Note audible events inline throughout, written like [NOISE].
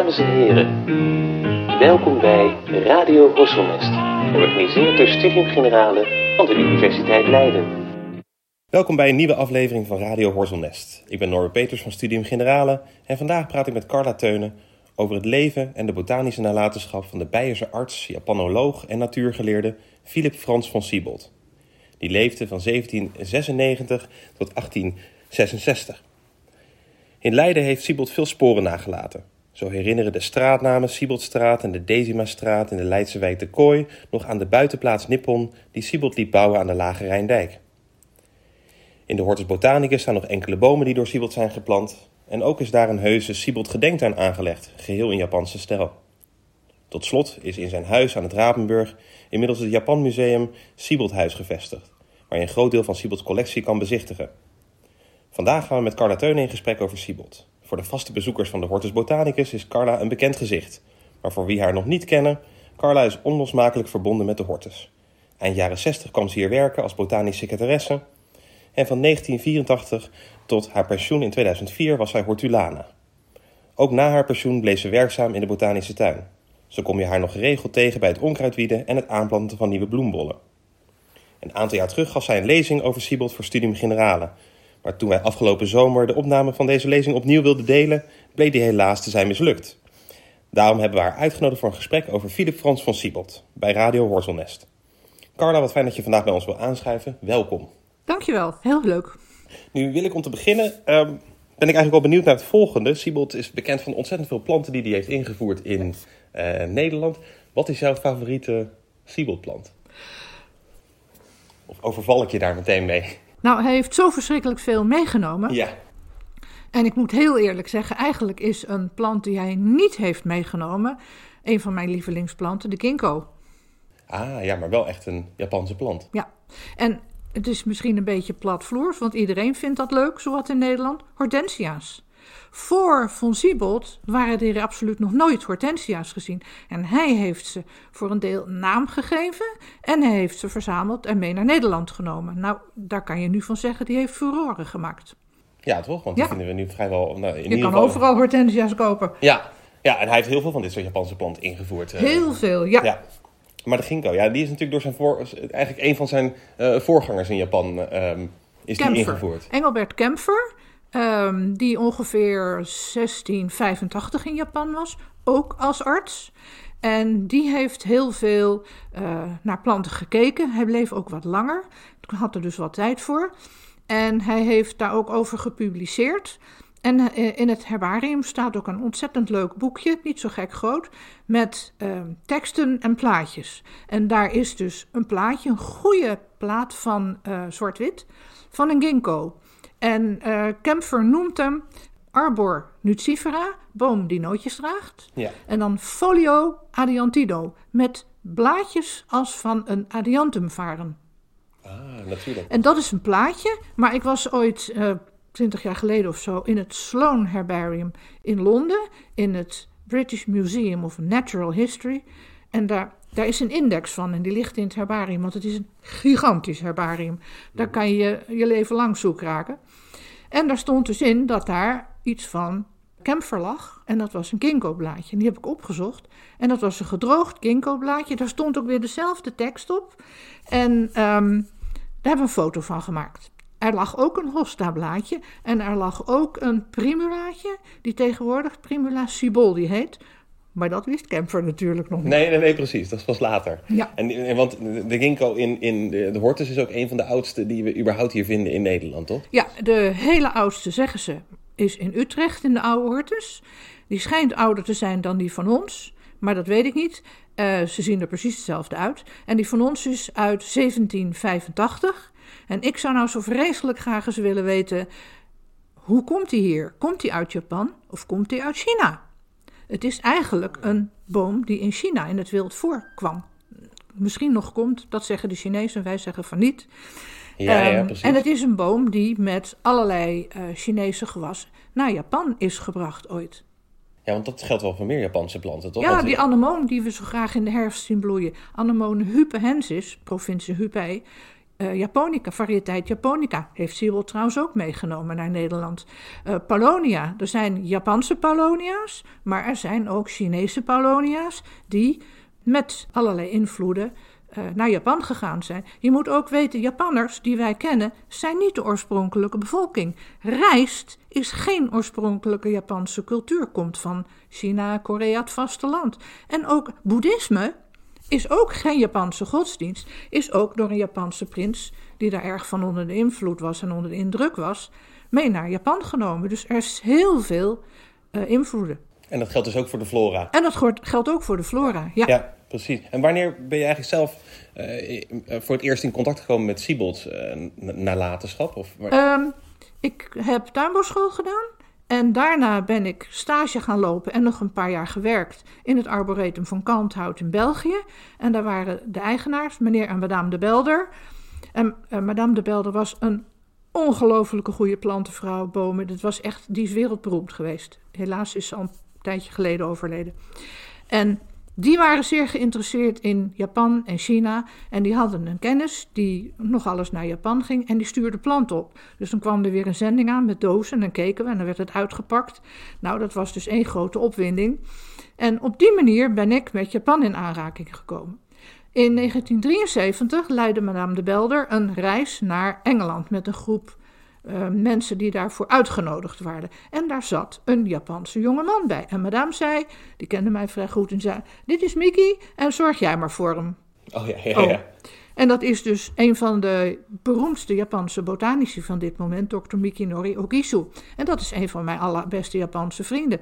Dames en heren, welkom bij Radio Horselnest, georganiseerd door Studium Generale van de Universiteit Leiden. Welkom bij een nieuwe aflevering van Radio Horselnest. Ik ben Norbert Peters van Studium Generale en vandaag praat ik met Carla Teunen over het leven en de botanische nalatenschap van de Beierse arts, Japanoloog en natuurgeleerde Philip Frans van Siebold. Die leefde van 1796 tot 1866. In Leiden heeft Siebold veel sporen nagelaten. Zo herinneren de straatnamen Sieboldstraat en de Decimastraat in de Leidse wijk de Kooi nog aan de buitenplaats Nippon die Siebold liet bouwen aan de Lage Rijndijk. In de Hortus Botanicus staan nog enkele bomen die door Siebold zijn geplant. En ook is daar een heuse Siebold gedenktuin aangelegd, geheel in Japanse stijl. Tot slot is in zijn huis aan het Rapenburg inmiddels het Japan Museum Sieboldhuis gevestigd, waar je een groot deel van Siebold's collectie kan bezichtigen. Vandaag gaan we met Carla Teunen in gesprek over Siebold. Voor de vaste bezoekers van de Hortus Botanicus is Carla een bekend gezicht. Maar voor wie haar nog niet kennen, Carla is onlosmakelijk verbonden met de Hortus. Eind jaren 60 kwam ze hier werken als botanisch secretaresse. En van 1984 tot haar pensioen in 2004 was zij hortulana. Ook na haar pensioen bleef ze werkzaam in de botanische tuin. Zo kom je haar nog geregeld tegen bij het onkruidwieden en het aanplanten van nieuwe bloembollen. Een aantal jaar terug gaf zij een lezing over Siebold voor Studium Generale, maar toen wij afgelopen zomer de opname van deze lezing opnieuw wilden delen, bleek die helaas te zijn mislukt. Daarom hebben we haar uitgenodigd voor een gesprek over Philip Frans van Siebold bij Radio Horzelnest. Carla, wat fijn dat je vandaag bij ons wil aanschuiven. Welkom. Dankjewel, heel leuk. Nu wil ik om te beginnen, um, ben ik eigenlijk wel benieuwd naar het volgende. Siebold is bekend van ontzettend veel planten die hij heeft ingevoerd in uh, Nederland. Wat is jouw favoriete Sieboldplant? Of overval ik je daar meteen mee? Nou, hij heeft zo verschrikkelijk veel meegenomen. Ja. En ik moet heel eerlijk zeggen, eigenlijk is een plant die hij niet heeft meegenomen een van mijn lievelingsplanten, de ginkgo. Ah, ja, maar wel echt een Japanse plant. Ja, en het is misschien een beetje platvloers, want iedereen vindt dat leuk, zowat in Nederland. Hortensia's. Voor Von Siebold waren er absoluut nog nooit hortensia's gezien. En hij heeft ze voor een deel naam gegeven en hij heeft ze verzameld en mee naar Nederland genomen. Nou, daar kan je nu van zeggen, die heeft furoren gemaakt. Ja, toch? Want die vinden we nu vrijwel... Nou, in je kan geval... overal hortensia's kopen. Ja. ja, en hij heeft heel veel van dit soort Japanse planten ingevoerd. Eh. Heel veel, ja. ja. Maar de ginkgo, ja, die is natuurlijk door zijn voor, eigenlijk een van zijn uh, voorgangers in Japan um, is die ingevoerd. Engelbert Kempfer, um, die ongeveer 1685 in Japan was, ook als arts. En die heeft heel veel uh, naar planten gekeken. Hij bleef ook wat langer. Had er dus wat tijd voor. En hij heeft daar ook over gepubliceerd. En eh, in het herbarium staat ook een ontzettend leuk boekje, niet zo gek groot, met uh, teksten en plaatjes. En daar is dus een plaatje, een goede plaat van uh, zwart-wit, van een ginkgo. En uh, Kempfer noemt hem Arbor nucifera, boom die nootjes draagt. Ja. En dan Folio adiantido, met blaadjes als van een adiantumvaren. Ah, natuurlijk. En dat is een plaatje, maar ik was ooit uh, 20 jaar geleden of zo in het Sloan Herbarium in Londen, in het British Museum of Natural History. En daar, daar is een index van en die ligt in het herbarium, want het is een gigantisch herbarium. Daar kan je je leven lang zoek raken. En daar stond dus in dat daar iets van camphor lag. En dat was een ginkgo-blaadje. En die heb ik opgezocht. En dat was een gedroogd ginkgo-blaadje. Daar stond ook weer dezelfde tekst op. En um, daar hebben we een foto van gemaakt. Er lag ook een hosta-blaadje en er lag ook een primulaatje, die tegenwoordig Primula siboldi heet. Maar dat wist Kemper natuurlijk nog niet. Nee, nee, nee, precies. Dat was later. Ja. En, en want de ginkgo in, in de, de Hortus is ook een van de oudste die we überhaupt hier vinden in Nederland, toch? Ja, de hele oudste, zeggen ze, is in Utrecht in de oude Hortus. Die schijnt ouder te zijn dan die van ons, maar dat weet ik niet. Uh, ze zien er precies hetzelfde uit. En die van ons is uit 1785. En ik zou nou zo vreselijk graag eens willen weten: hoe komt hij hier? Komt hij uit Japan of komt hij uit China? Het is eigenlijk een boom die in China in het wild voorkwam. Misschien nog komt, dat zeggen de Chinezen, wij zeggen van niet. Ja, ja, precies. En het is een boom die met allerlei uh, Chinese gewas naar Japan is gebracht ooit. Ja, want dat geldt wel voor meer Japanse planten, toch? Ja, die anemoon die we zo graag in de herfst zien bloeien. Anemone hupehensis, provincie Hubei, Uh, Japonica, variëteit Japonica, heeft Siebold trouwens ook meegenomen naar Nederland. Uh, er zijn Japanse Palonia's, maar er zijn ook Chinese Palonia's die met allerlei invloeden uh, naar Japan gegaan zijn. Je moet ook weten, Japanners die wij kennen, zijn niet de oorspronkelijke bevolking. Rijst is geen oorspronkelijke Japanse cultuur, komt van China, Korea, het vasteland. En ook boeddhisme is ook geen Japanse godsdienst, is ook door een Japanse prins, die daar erg van onder de invloed was en onder de indruk was, mee naar Japan genomen. Dus er is heel veel uh, invloeden. En dat geldt dus ook voor de flora. En dat geldt ook voor de flora, ja. ja precies. En wanneer ben je eigenlijk zelf uh, voor het eerst in contact gekomen met Siebold uh, nalatenschap? Of um, ik heb tuinbouwschool gedaan. En daarna ben ik stage gaan lopen en nog een paar jaar gewerkt in het arboretum van Kalmthout in België. En daar waren de eigenaars, meneer en madame de Belder. En uh, madame de Belder was een ongelofelijke goede plantenvrouw, bomen. Dat was echt, die is wereldberoemd geweest. Helaas is ze al een tijdje geleden overleden. En die waren zeer geïnteresseerd in Japan en China. En die hadden een kennis die nog alles naar Japan ging. En die stuurde planten op. Dus dan kwam er weer een zending aan met dozen. En dan keken we en dan werd het uitgepakt. Nou, dat was dus één grote opwinding. En op die manier ben ik met Japan in aanraking gekomen. In 1973 leidde Madame de Belder een reis naar Engeland met een groep uh, mensen die daarvoor uitgenodigd waren. En daar zat een Japanse jongeman bij. En madame zei, die kende mij vrij goed, en zei: Dit is Mickey en zorg jij maar voor hem. Oh ja, ja, ja. Oh. En dat is dus een van de beroemdste Japanse botanici van dit moment, Dr. Mikinori Ogisu. En dat is een van mijn allerbeste Japanse vrienden.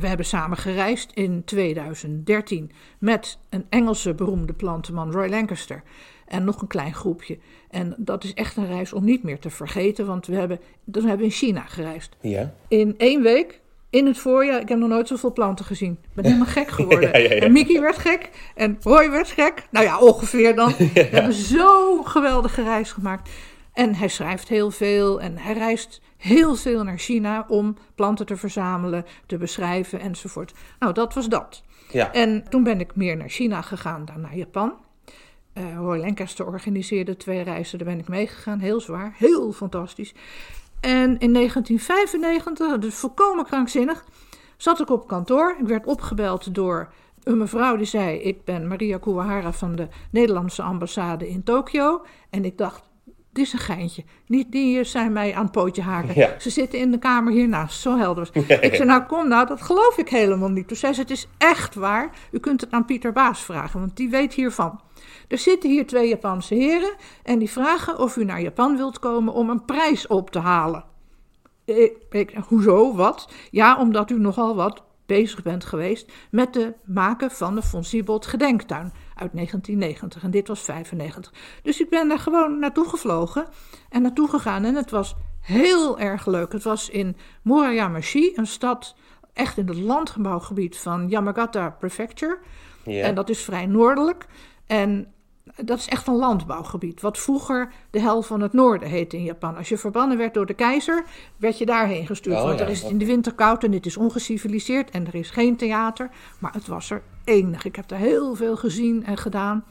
We hebben samen gereisd in 2013 met een Engelse beroemde plantenman, Roy Lancaster en nog een klein groepje. En dat is echt een reis om niet meer te vergeten, want we hebben, dan hebben we in China gereisd. Ja. In één week, in het voorjaar, ik heb nog nooit zoveel planten gezien. Ik ben helemaal gek [LAUGHS] geworden. En Mickey werd gek en Roy werd gek. Nou ja, ongeveer dan. [LAUGHS] We hebben zo'n geweldige reis gemaakt. En hij schrijft heel veel en hij reist heel veel naar China om planten te verzamelen, te beschrijven enzovoort. Nou, dat was dat. Ja. En toen ben ik meer naar China gegaan dan naar Japan. Uh, Roy Lancaster organiseerde twee reizen, daar ben ik meegegaan. Heel zwaar, heel fantastisch. En in 1995, dus volkomen krankzinnig, zat ik op kantoor. Ik werd opgebeld door een mevrouw die zei: Ik ben Maria Kuwahara van de Nederlandse ambassade in Tokio. En ik dacht: Dit is een geintje. Niet die zijn mij aan het pootje haken. Ze zitten in de kamer hiernaast. Zo helder. [LAUGHS] Ik zei: Nou, kom nou, dat geloof ik helemaal niet. Toen zei ze: Het is echt waar. U kunt het aan Pieter Baas vragen, want die weet hiervan. Er zitten hier twee Japanse heren en die vragen of u naar Japan wilt komen om een prijs op te halen. Ik, ik, hoezo, wat? Ja, omdat u nogal wat bezig bent geweest met het maken van de Von Siebold gedenktuin uit 1990. En dit was 95. Dus ik ben daar gewoon naartoe gevlogen en naartoe gegaan. En het was heel erg leuk. Het was in Murayamashi, een stad echt in het landgebouwgebied van Yamagata Prefecture. Ja. En dat is vrij noordelijk. En dat is echt een landbouwgebied, wat vroeger de hel van het noorden heette in Japan. Als je verbannen werd door de keizer, werd je daarheen gestuurd. Oh, want er is het in de winter koud en het is ongeciviliseerd en er is geen theater. Maar het was er enig. Ik heb er heel veel gezien en gedaan.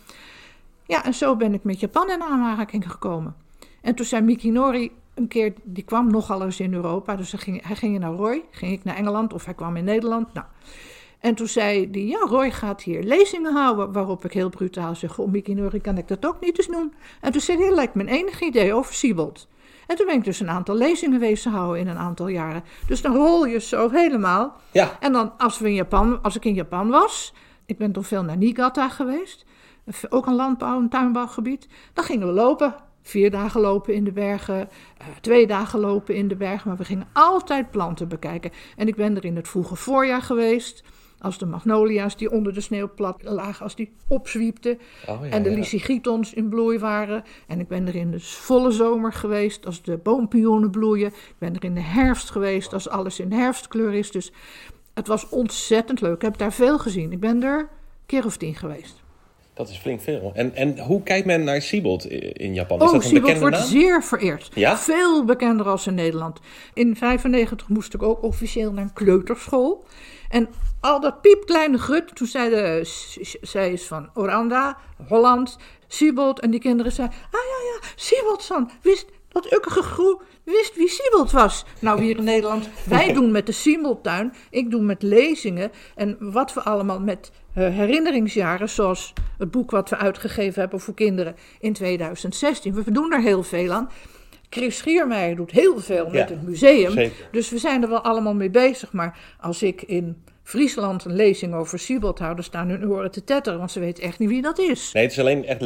Ja, en zo ben ik met Japan in aanraking gekomen. En toen zei Mikinori een keer, die kwam nogal eens in Europa. Dus hij ging, hij ging naar Roy, ging ik naar Engeland of hij kwam in Nederland. Nou, en toen zei hij, ja, Roy gaat hier lezingen houden. Waarop ik heel brutaal zeg, oh Mickey kan ik dat ook niet eens doen? En toen zei hij, lijkt me een enig idee over Siebold. En toen ben ik dus een aantal lezingen wezen houden in een aantal jaren. Dus dan rol je zo helemaal. Ja. En dan als, we in Japan, als ik in Japan was, ik ben toch veel naar Niigata geweest. Ook een landbouw- en tuinbouwgebied. Dan gingen we lopen. Vier dagen lopen in de bergen, uh, twee dagen lopen in de bergen. Maar we gingen altijd planten bekijken. En ik ben er in het vroege voorjaar geweest. Als de magnolia's die onder de sneeuw plat lagen, als die opzwiepten. Oh, ja, en de ja. lysigitons in bloei waren. En ik ben er in de volle zomer geweest als de boompioenen bloeien. Ik ben er in de herfst geweest als alles in herfstkleur is. Dus het was ontzettend leuk. Ik heb daar veel gezien. Ik ben er een keer of tien geweest. Dat is flink veel. En, en hoe kijkt men naar Siebold in Japan? Is Oh, dat een Siebold wordt naam? zeer vereerd. Ja? Veel bekender als in Nederland. In 95 moest ik ook officieel naar een kleuterschool. En al dat piepkleine gut, toen zei de, zij is van Oranda, Holland, Siebold. En die kinderen zeiden, ah ja, ja, Sieboldson, wist dat ukkige groe wist wie Siebold was. Nou, hier in Nederland, wij [LAUGHS] doen met de Sieboldtuin, ik doe met lezingen. En wat we allemaal met eh, herinneringsjaren, zoals het boek wat we uitgegeven hebben voor kinderen in 2016. We doen er heel veel aan. Chris Schiermeijer doet heel veel met Ja, het museum. zeker. Dus we zijn er wel allemaal mee bezig. Maar als ik in Friesland een lezing over Siebold hou, dan staan hun oren te tetteren, want ze weten echt niet wie dat is. Nee, het is alleen echt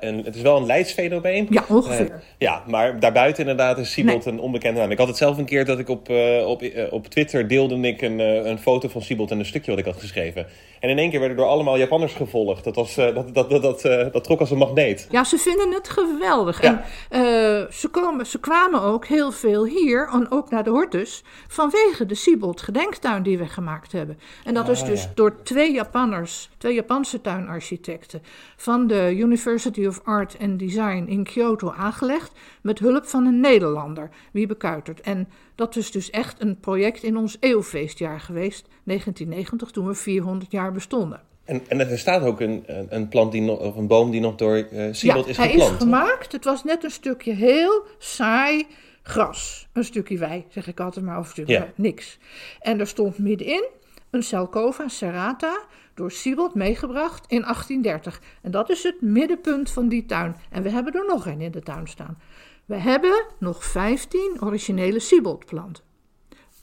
een, het is wel een Leidsfenomeen. Ja, ongeveer. Eh, ja, maar daarbuiten inderdaad is Siebold een onbekende naam. Ik had het zelf een keer dat ik op, eh, op, eh, op Twitter deelde ik een, een foto van Siebold en een stukje wat ik had geschreven. En in één keer werden door allemaal Japanners gevolgd. Dat, was, dat, dat, dat, dat, dat trok als een magneet. Ja, ze vinden het geweldig. Ja. En ze, komen, ze kwamen ook heel veel hier, en ook naar de Hortus, vanwege de Siebold gedenktuin die we gemaakt hebben. En dat is Ah, dus ja. door twee Japanners, twee Japanse tuinarchitecten van de University of Art and Design in Kyoto aangelegd, met hulp van een Nederlander, Wiebe Kuitert. En dat is dus echt een project in ons eeuwfeestjaar geweest, 1990, toen we 400 jaar bestonden. En, en er staat ook een, een, plant die nog, of een boom die nog door eh Siebold ja, is hij geplant. is gemaakt. Het was net een stukje heel saai gras. Een stukje wei, zeg ik altijd maar, of een stukje Ja. niks. En er stond middenin een Salcova serrata door Siebold meegebracht in 1830. En dat is het middenpunt van die tuin. En we hebben er nog een in de tuin staan. We hebben nog 15 originele Sieboldplanten.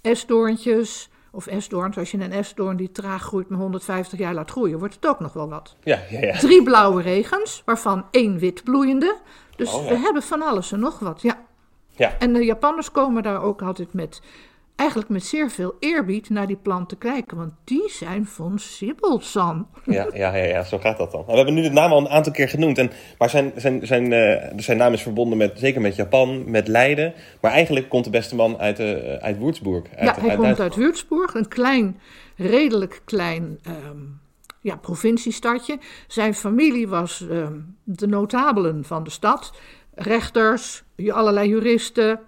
Esdoorntjes of esdoorns. Als je een esdoorn die traag groeit maar 150 jaar laat groeien, wordt het ook nog wel wat Ja, ja, ja. drie blauwe regens, waarvan één wit bloeiende. Dus Oh, ja. we hebben van alles en nog wat, ja. Ja. En de Japanners komen daar ook altijd met, eigenlijk met zeer veel eerbied naar die planten kijken, want die zijn van Sibbelsan. Ja, ja, ja, ja, zo gaat dat dan. Nou, we hebben nu de naam al een aantal keer genoemd. En, maar zijn, zijn, zijn, eh, zijn naam is verbonden met, zeker met Japan, met Leiden. Maar eigenlijk komt de beste man uit, uh, uit Würzburg. Uit, Ja, hij komt uit Würzburg, een klein, redelijk klein ehm, ja, provinciestadje. Zijn familie was ehm, de notabelen van de stad, rechters, allerlei juristen,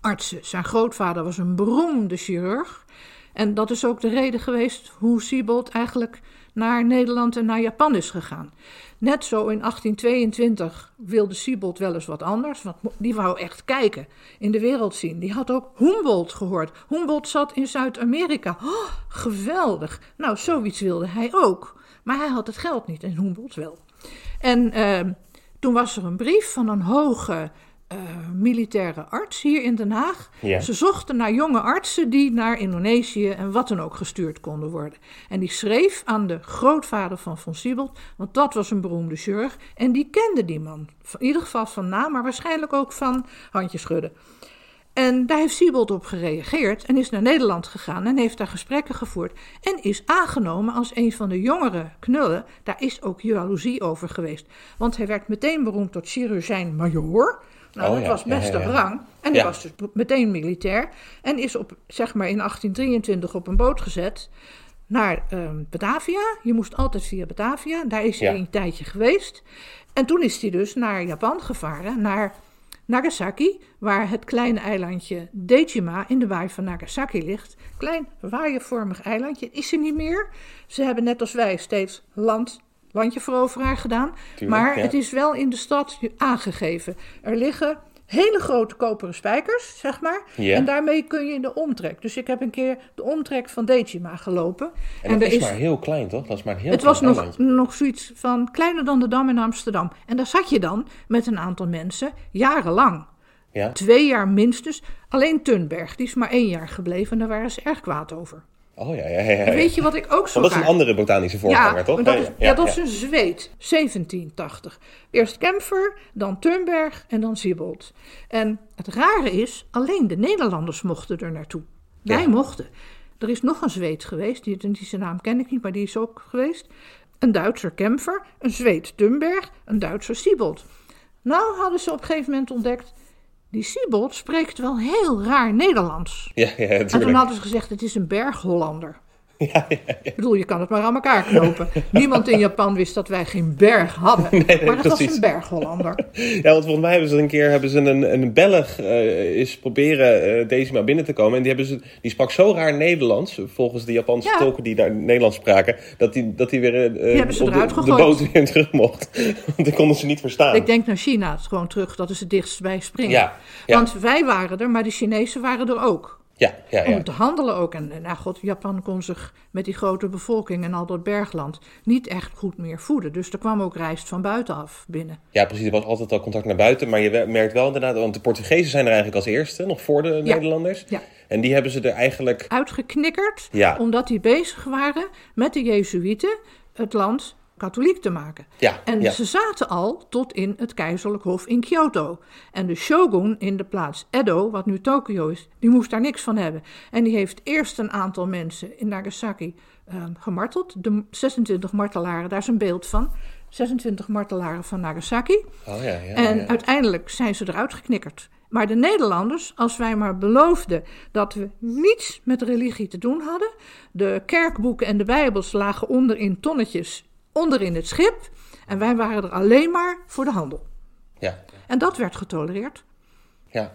artsen. Zijn grootvader was een beroemde chirurg. En dat is ook de reden geweest hoe Siebold eigenlijk naar Nederland en naar Japan is gegaan. Net zo in 1822 wilde Siebold wel eens wat anders, want die wou echt kijken, in de wereld zien. Die had ook Humboldt gehoord. Humboldt zat in Zuid-Amerika. Oh, geweldig. Nou, zoiets wilde hij ook. Maar hij had het geld niet en Humboldt wel. En uh, toen was er een brief van een hoge militaire arts hier in Den Haag. Ja. Ze zochten naar jonge artsen die naar Indonesië en wat dan ook gestuurd konden worden. En die schreef aan de grootvader van Von Siebold, want dat was een beroemde chirurg. En die kende die man, in ieder geval van naam, maar waarschijnlijk ook van handjes schudden. En daar heeft Siebold op gereageerd en is naar Nederland gegaan en heeft daar gesprekken gevoerd. En is aangenomen als een van de jongere knullen. Daar is ook jaloezie over geweest. Want hij werd meteen beroemd tot chirurgijn-majoor. Nou, Oh, dat ja. was best Ja, rang. En hij was dus meteen militair. En is op, zeg maar in 1823 op een boot gezet naar ehm, Batavia. Je moest altijd via Batavia. Daar is hij een tijdje geweest. En toen is hij dus naar Japan gevaren, naar Nagasaki, waar het kleine eilandje Dejima in de baai van Nagasaki ligt. Klein waaiervormig eilandje, is er niet meer. Ze hebben net als wij steeds land, landjeveroveraar gedaan. Tuurlijk, maar ja. het is wel in de stad aangegeven. Er liggen hele grote koperen spijkers, zeg maar. En daarmee kun je in de omtrek. Dus ik heb een keer de omtrek van Dejima gelopen. En dat is, maar heel klein, toch? Dat is maar heel het was nog, nog zoiets van kleiner dan de Dam in Amsterdam. En daar zat je dan met een aantal mensen jarenlang. Ja? Twee jaar minstens. Alleen Tunberg, die is maar één jaar gebleven en daar waren ze erg kwaad over. Oh ja, ja, ja. weet je wat ik ook zo Want dat is een andere botanische voorganger, ja, toch? Dat Ja, is, ja, ja, dat is een zweet. 1780. Eerst Kemfer, dan Tunberg en dan Siebold. En het rare is, alleen de Nederlanders mochten er naartoe. Wij mochten. Er is nog een zweet geweest, die, die zijn naam ken ik niet, maar die is ook geweest. Een Duitser Kemfer, een zweet Tunberg, een Duitser Siebold. Nou hadden ze op een gegeven moment ontdekt, die Siebold spreekt wel heel raar Nederlands. Ja, ja, En toen natuurlijk. hadden ze gezegd, het is een berg-Hollander. [LAUGHS] Ja, ja, ja. Ik bedoel, je kan het maar aan elkaar knopen. Niemand in Japan wist dat wij geen berg hadden. [LAUGHS] nee, maar dat was een berg-Hollander. [LAUGHS] Ja, want volgens mij hebben ze een keer hebben ze een, een Belg eh, is proberen eh Decima binnen te komen. En die, hebben ze, die sprak zo raar Nederlands, volgens de Japanse Ja. tolken die daar Nederlands spraken, dat die, dat die weer ze op, de, de boot weer terug mocht. Want die konden ze niet verstaan. Ik denk naar China, het is gewoon terug, dat is het dichtst bij springen. Want wij waren er, maar de Chinezen waren er ook. Ja, ja, ja. Om te handelen ook. En en, nou god, Japan kon zich met die grote bevolking en al dat bergland niet echt goed meer voeden. Dus er kwam ook rijst van buitenaf binnen. ja, precies. Er was altijd al contact naar buiten. Maar je merkt wel inderdaad, want de Portugezen zijn er eigenlijk als eerste, nog voor de Nederlanders. Ja. En die hebben ze er eigenlijk. Uitgeknikkerd, Ja. omdat die bezig waren met de Jezuïeten het land katholiek te maken. Ja, En ja. ze zaten al tot in het keizerlijk hof in Kyoto. En de shogun in de plaats Edo, wat nu Tokio is, die moest daar niks van hebben. En die heeft eerst een aantal mensen in Nagasaki eh, gemarteld. De 26 martelaren, daar is een beeld van. 26 martelaren van Nagasaki. Oh ja, ja. En ja. uiteindelijk zijn ze eruit geknikkerd. Maar de Nederlanders, als wij maar beloofden dat we niets met religie te doen hadden, de kerkboeken en de Bijbels lagen onder in tonnetjes onder in het schip en wij waren er alleen maar voor de handel. ja. En dat werd getolereerd. Ja.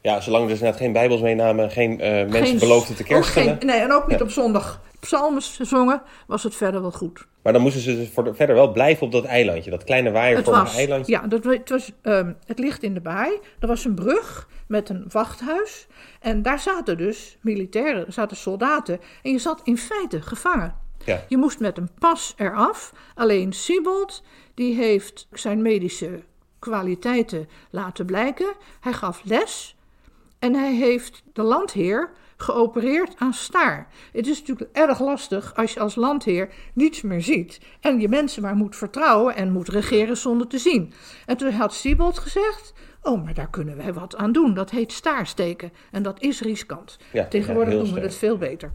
Ja, zolang er dus inderdaad geen bijbels meenamen, geen eh, mensen Geen- beloofden te geen- Nee, en ook niet Ja. op zondag psalmen zongen, was het verder wel goed. Maar dan moesten ze dus voor de- verder wel blijven op dat eilandje, dat kleine waaiervormige eilandje. ja, dat, het, was, ehm, het ligt in de baai. Er was een brug met een wachthuis. En daar zaten dus militairen, zaten soldaten. En je zat in feite gevangen. Ja. Je moest met een pas eraf. Alleen Siebold, die heeft zijn medische kwaliteiten laten blijken. Hij gaf les en hij heeft de landheer geopereerd aan staar. Het is natuurlijk erg lastig als je als landheer niets meer ziet en je mensen maar moet vertrouwen en moet regeren zonder te zien. En toen had Siebold gezegd: Oh, maar daar kunnen wij wat aan doen. Dat heet staarsteken en dat is riskant. Ja, Tegenwoordig ja, doen we het veel beter.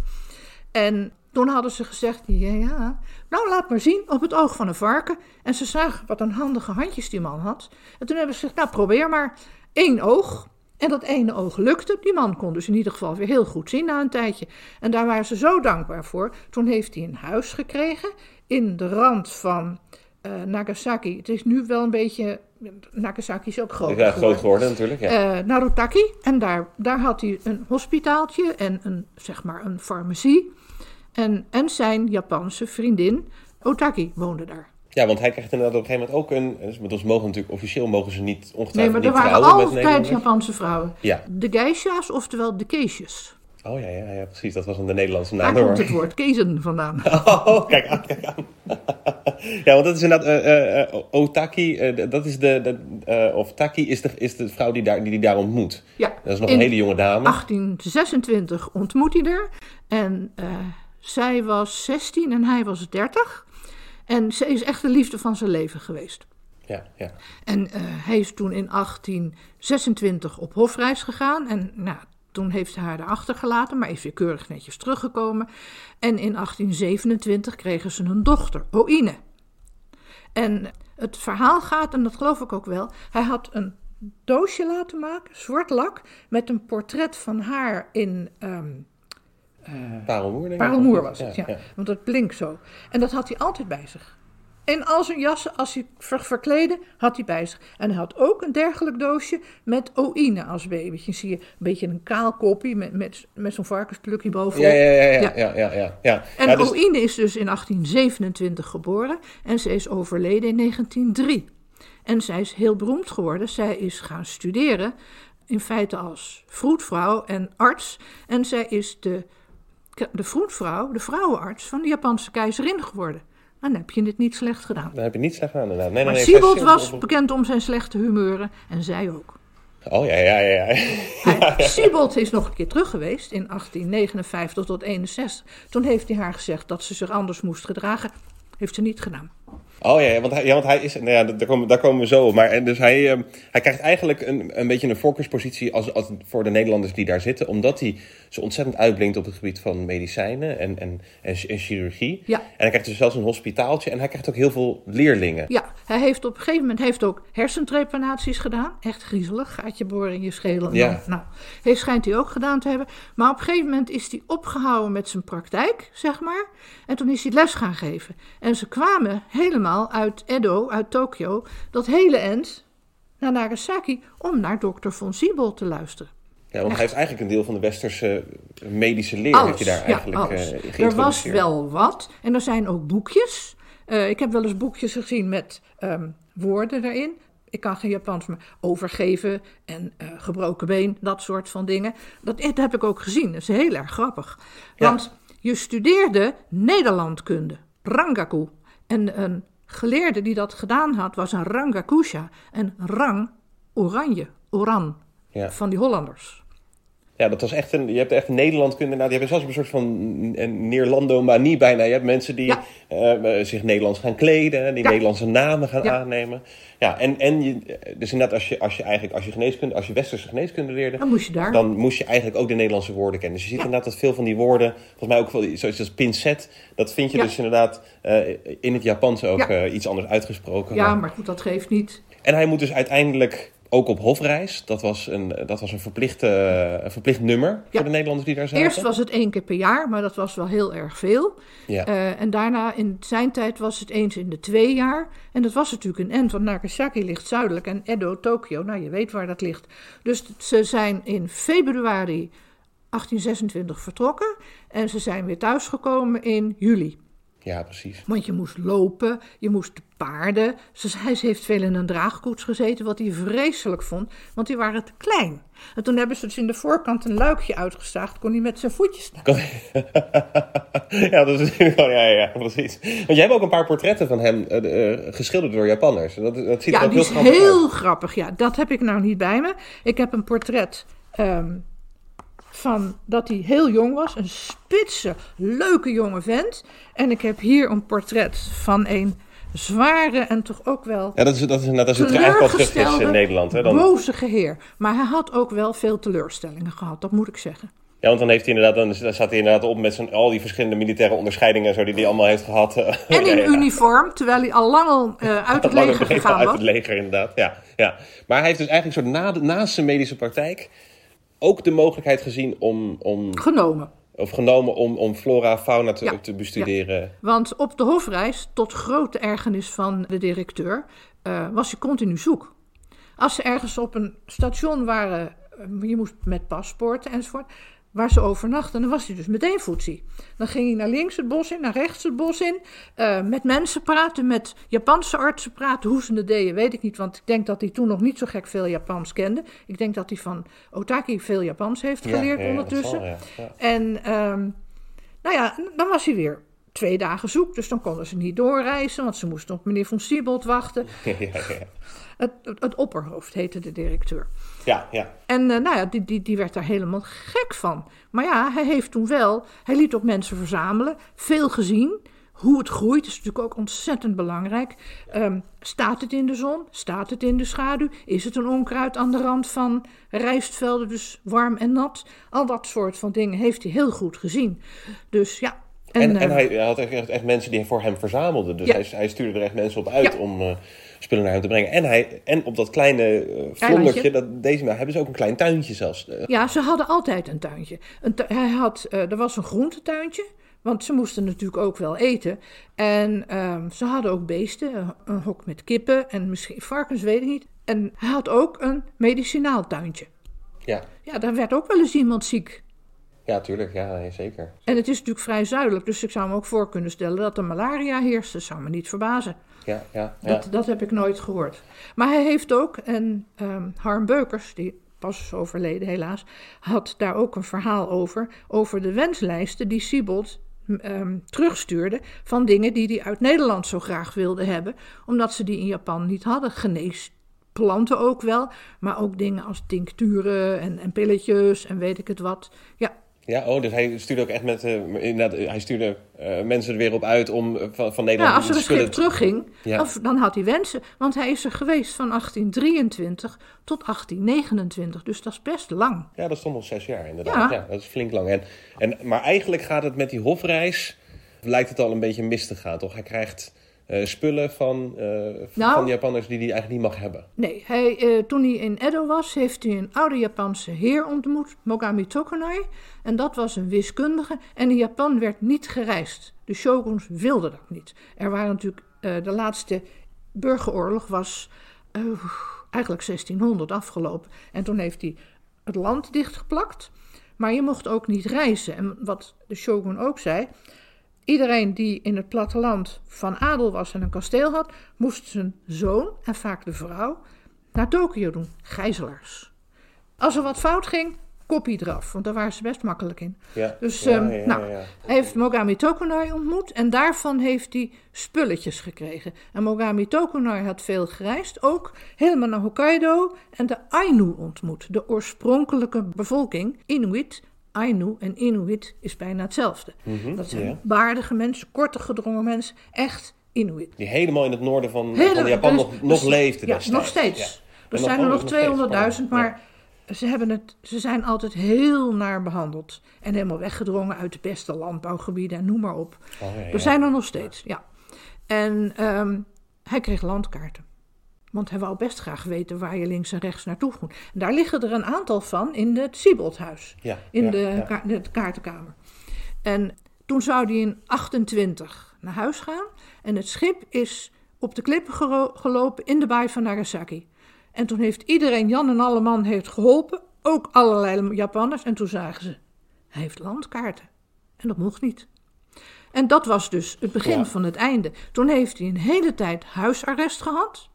En toen hadden ze gezegd, ja, ja, nou laat maar zien op het oog van een varken. En ze zagen wat een handige handjes die man had. En toen hebben ze gezegd, nou probeer maar één oog. En dat ene oog lukte. Die man kon dus in ieder geval weer heel goed zien na een tijdje. En daar waren ze zo dankbaar voor. Toen heeft hij een huis gekregen in de rand van eh, Nagasaki. Het is nu wel een beetje, Nagasaki is ook groot Ja, geworden. groot geworden natuurlijk. Ja. Eh, Narutaki. En daar, daar had hij een hospitaaltje en een, zeg maar een farmacie. En, en zijn Japanse vriendin Otaki woonde daar. ja, want hij krijgt inderdaad op een gegeven moment ook een... Dus met ons mogen natuurlijk officieel mogen ze niet ongetwijfeld Nee, maar er waren altijd. Japanse vrouwen. Ja. De geisha's, oftewel de keesjes. Oh ja, ja, ja, precies. Dat was dan de Nederlandse Daar naam. komt hoor. het woord kezen vandaan. [LAUGHS] Oh, kijk aan, kijk aan. [LAUGHS] ja, want dat is inderdaad... eh, Otaki, dat is de... de of Taki is de, is de vrouw die, daar, die die daar ontmoet. Ja, Dat is nog een hele jonge dame. 1826 ontmoet hij er. En zij was 16 en hij was 30. En ze is echt de liefde van zijn leven geweest. Ja, ja. En eh, hij is toen in 1826 op hofreis gegaan. En nou, toen heeft hij haar daar achtergelaten, maar is weer keurig netjes teruggekomen. En in 1827 kregen ze een dochter, Oïne. En het verhaal gaat, en dat geloof ik ook wel, hij had een doosje laten maken, zwart lak, met een portret van haar in Parelmoer, denk ik. Parelmoer was het, ja, ja. Want dat blinkt zo. En dat had hij altijd bij zich. En al zijn jassen, als hij ver- verkleedde, had hij bij zich. En hij had ook een dergelijk doosje met oïne als babytje. Zie je een beetje een kaal kopje met, met, met zo'n varkensplukje bovenop. Ja, ja, ja, ja, Ja. ja, ja, ja, ja. En dus- Oïne is dus in 1827 geboren en ze is overleden in 1903. En zij is heel beroemd geworden. Zij is gaan studeren, in feite als vroedvrouw en arts. En zij is de, de vroedvrouw, de vrouwenarts van de Japanse keizerin geworden. Dan heb je het niet slecht gedaan. Dan heb je niet slecht gedaan, inderdaad. Nee, nee, Maar nee, Siebold zij- was bekend om zijn slechte humeuren en zij ook. Oh, ja, ja, ja. ja. [LAUGHS] Siebold is nog een keer terug geweest in 1859 tot 61. Toen heeft hij haar gezegd dat ze zich anders moest gedragen. Heeft ze niet gedaan. Oh ja, want hij, ja, want hij is. Nou ja, daar komen, daar komen we zo op. Maar en dus hij, ehm, hij krijgt eigenlijk een, een beetje een voorkeurspositie als, als, voor de Nederlanders die daar zitten. Omdat hij zo ontzettend uitblinkt op het gebied van medicijnen en, en, en, en chirurgie. Ja. En hij krijgt dus zelfs een hospitaaltje en hij krijgt ook heel veel leerlingen. Ja, hij heeft op een gegeven moment heeft ook hersentrepanaties gedaan. Echt griezelig, gaatje boren in je schedel. Ja. Nou, nou, heeft schijnt hij ook gedaan te hebben. Maar op een gegeven moment is hij opgehouden met zijn praktijk, zeg maar. En toen is hij les gaan geven. En ze kwamen helemaal uit Edo, uit Tokio, dat hele end naar Nagasaki om naar dokter von Siebold te luisteren. Ja, want hij heeft eigenlijk een deel van de westerse medische leer Alles, heeft hij daar ja, eigenlijk alles. eh, er was wel wat. En er zijn ook boekjes. Eh, ik heb wel eens boekjes gezien met ehm, woorden erin. Ik kan geen Japans, maar overgeven en eh, gebroken been, dat soort van dingen. Dat, dat heb ik ook gezien. Dat is heel erg grappig. Ja. Want je studeerde Nederlandkunde, Rangaku. En een geleerde die dat gedaan had, was een Rangakusha. En rang, oranje, oran, Ja. van die Hollanders. Ja, dat was echt een. Je hebt echt Nederland kunnen. Nou, die hebben zelfs een soort van Neerlandomanie bijna. Je hebt mensen die Ja. eh, eh, zich Nederlands gaan kleden, die Ja. Nederlandse namen gaan Ja. aannemen. Ja, en, en je, dus inderdaad, als je, als je eigenlijk als je geneeskunde, als je westerse geneeskunde leerde, Dan moest je daar. dan moest je eigenlijk ook de Nederlandse woorden kennen. Dus je ziet inderdaad dat veel van die woorden, volgens mij ook wel zoiets als pincet, dat vind je dus inderdaad eh, in het Japans ook iets anders uitgesproken. Ja, Maar- maar goed, dat geeft niet. En hij moet dus uiteindelijk ook op hofreis. Dat was een, dat was een, verplichte, een verplicht nummer voor de Nederlanders die daar zaten. Eerst was het één keer per jaar, maar dat was wel heel erg veel. Ja. Eh, en daarna, in zijn tijd, was het eens in de twee jaar. En dat was natuurlijk een end, want Nagasaki ligt zuidelijk en Edo, Tokio, nou je weet waar dat ligt. Dus ze zijn in februari 1826 vertrokken en ze zijn weer thuisgekomen in juli. Ja, precies. Want je moest lopen, je moest te paarden. Ze, hij heeft veel in een draagkoets gezeten, wat hij vreselijk vond, want die waren te klein. En toen hebben ze dus in de voorkant een luikje uitgestaagd, kon hij met zijn voetjes naar. [LAUGHS] ja, dat is wel, [LAUGHS] ja, ja, ja, precies. Want jij hebt ook een paar portretten van hem eh, eh, geschilderd door Japanners. Dat, dat ziet er Ja, ook die heel is grappig heel uit. grappig. Ja, dat heb ik nou niet bij me. Ik heb een portret ehm, van dat hij heel jong was. Een spitse, leuke jonge vent. En ik heb hier een portret van een zware en toch ook wel Ja, dat is, dat is, dat is het eigenlijk wel terug is in Nederland. Hè? Dan, bozige heer. Maar hij had ook wel veel teleurstellingen gehad, dat moet ik zeggen. ja, want dan, heeft hij inderdaad, dan, staat hij inderdaad op met zijn, al die verschillende militaire onderscheidingen en zo die hij allemaal heeft gehad. eh. En in [LAUGHS] ja. uniform, terwijl hij al lang al eh, [LAUGHS] uit het leger [LAUGHS] gegaan uit was. het leger, inderdaad. Ja, ja. Maar hij heeft dus eigenlijk soort na, de- naast zijn medische praktijk ook de mogelijkheid gezien om, om Genomen. of genomen om, om flora, fauna te, Ja, te bestuderen. Want op de hofreis, tot grote ergernis van de directeur, eh, was hij continu zoek. Als ze ergens op een station waren, eh, je moest met paspoorten enzovoort, waar ze overnachten, dan was hij dus meteen voetzie. Dan ging hij naar links het bos in, naar rechts het bos in, eh, met mensen praten, met Japanse artsen praten. Hoe ze het deden, weet ik niet, want ik denk dat hij toen nog niet zo gek veel Japans kende. Ik denk dat hij van Otaki veel Japans heeft geleerd ja, ja, dat ondertussen. zal, ja. En ehm, nou ja, dan was hij weer twee dagen zoek. Dus dan konden ze niet doorreizen, want ze moesten op meneer Von Siebold wachten. [LAUGHS] Het, het opperhoofd heette de directeur. Ja, ja. En eh, nou ja, die, die, die werd daar helemaal gek van. Maar ja, hij heeft toen wel, hij liet ook mensen verzamelen, veel gezien. Hoe het groeit is natuurlijk ook ontzettend belangrijk. Ehm, staat het in de zon? Staat het in de schaduw? Is het een onkruid aan de rand van rijstvelden, dus warm en nat? Al dat soort van dingen heeft hij heel goed gezien. Dus ja. En, en, eh, hij had echt, echt mensen die voor hem verzamelden. Dus Ja. hij, hij stuurde er echt mensen op uit Ja. om eh, spullen naar hem te brengen. En, hij, en op dat kleine eh vlondertje, dat, deze, hebben ze ook een klein tuintje zelfs. Eh, Ja, ze hadden altijd een tuintje. Een tu- hij had, eh, er was een groentetuintje, want ze moesten natuurlijk ook wel eten. En ehm, ze hadden ook beesten, een, hok met kippen en misschien varkens, weet ik niet. En hij had ook een medicinaal tuintje. ja. Ja, daar werd ook wel eens iemand ziek. ja, tuurlijk. Ja, zeker. En het is natuurlijk vrij zuidelijk, dus ik zou me ook voor kunnen stellen dat er malaria heerst. Dat zou me niet verbazen. Ja, ja. Dat, dat heb ik nooit gehoord. Maar hij heeft ook, en ehm, Harm Beukers, die pas is overleden helaas, had daar ook een verhaal over. Over de wenslijsten die Siebold ehm, terugstuurde van dingen die hij uit Nederland zo graag wilde hebben. Omdat ze die in Japan niet hadden. Geneesplanten ook wel, maar ook dingen als tincturen en, en pilletjes en weet ik het wat. Ja, Ja, oh, dus hij stuurde ook echt met. eh, inderdaad, hij stuurde eh, mensen er weer op uit om eh, van, van Ja, Nederland als er een schip terugging, Ja. of, dan had hij wensen. Want hij is er geweest van 1823 tot 1829. Dus dat is best lang. Ja, dat stond nog zes jaar inderdaad. Ja. Ja. dat is flink lang. En, en, maar eigenlijk gaat het met die hofreis, lijkt het al een beetje mis te gaan, toch? Hij krijgt eh, spullen van, Nou. van Japanners die hij eigenlijk niet mag hebben. Nee, hij, eh, toen hij in Edo was, heeft hij een oude Japanse heer ontmoet, Mogami Tokunai. En dat was een wiskundige. En in Japan werd niet gereisd. De shoguns wilden dat niet. Er waren natuurlijk, de laatste burgeroorlog was eigenlijk 1600 afgelopen. En toen heeft hij het land dichtgeplakt. Maar je mocht ook niet reizen. En wat de shogun ook zei, Iedereen die in het platteland van adel was en een kasteel had, moest zijn zoon en vaak de vrouw naar Tokio doen, gijzelaars. Als er wat fout ging, kopie eraf, want daar waren ze best makkelijk in. Ja. Dus ja, ehm, ja, nou, hij heeft Mogami Tokunai ontmoet en daarvan heeft hij spulletjes gekregen. En Mogami Tokunai had veel gereisd, ook helemaal naar Hokkaido en de Ainu ontmoet, de oorspronkelijke bevolking, Inuit. Ainu en Inuit is bijna hetzelfde. dat zijn ja. baardige mensen, korte gedrongen mensen, echt Inuit. Die helemaal in het noorden van, Hele- van Japan dus- nog, nog dus- leefde Ja, destijds. nog steeds. Ja. Er En zijn er nog steeds. 200.000, Ja. maar ze, hebben het, ze zijn altijd heel naar behandeld. En helemaal weggedrongen uit de beste landbouwgebieden en noem maar op. Oh. Er zijn er nog steeds, ja. En ehm, hij kreeg landkaarten. Want hij wou best graag weten waar je links en rechts naartoe moet. En daar liggen er een aantal van in het Sieboldhuis. Ja, In ja, de, ja. ka- de kaartenkamer. En toen zou hij in 28 naar huis gaan. En het schip is op de klippen gelopen in de baai van Nagasaki. En toen heeft iedereen, Jan en Alleman, heeft geholpen. Ook allerlei Japanners. En toen zagen ze, hij heeft landkaarten. En dat mocht niet. En dat was dus het begin Ja. van het einde. Toen heeft hij een hele tijd huisarrest gehad.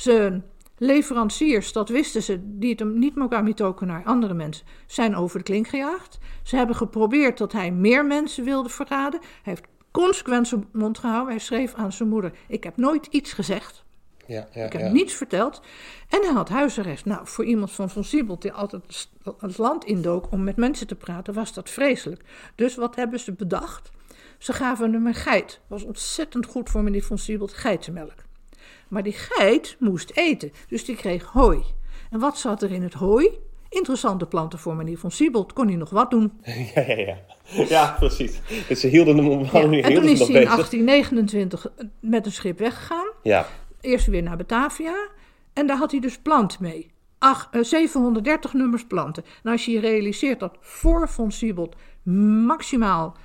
Zijn leveranciers, dat wisten ze, die het hem niet Mogami Tokunaar, andere mensen, zijn over de klink gejaagd. Ze hebben geprobeerd dat hij meer mensen wilde verraden. Hij heeft consequent zijn mond gehouden. Hij schreef aan zijn moeder: Ik heb nooit iets gezegd. Ja, ja, Ik heb ja. niets verteld. En hij had huisarrest. Nou, voor iemand van Von Siebold die altijd het land indook om met mensen te praten, was dat vreselijk. Dus wat hebben ze bedacht? Ze gaven hem een geit. Was ontzettend goed voor meneer Von Siebold, geitenmelk. Maar die geit moest eten, dus die kreeg hooi. En wat zat er in het hooi? Interessante planten voor meneer Von Siebold. Kon hij nog wat doen? [LAUGHS] Ja, ja, ja. Ja, precies. Dus ze hielden hem op Ja, [LAUGHS] En toen is hij in bezig. 1829 met een schip weggegaan. Ja, Eerst weer naar Batavia. En daar had hij dus plant mee. Ach, eh, 730 nummers planten. En als je je realiseert dat voor Von Siebold maximaal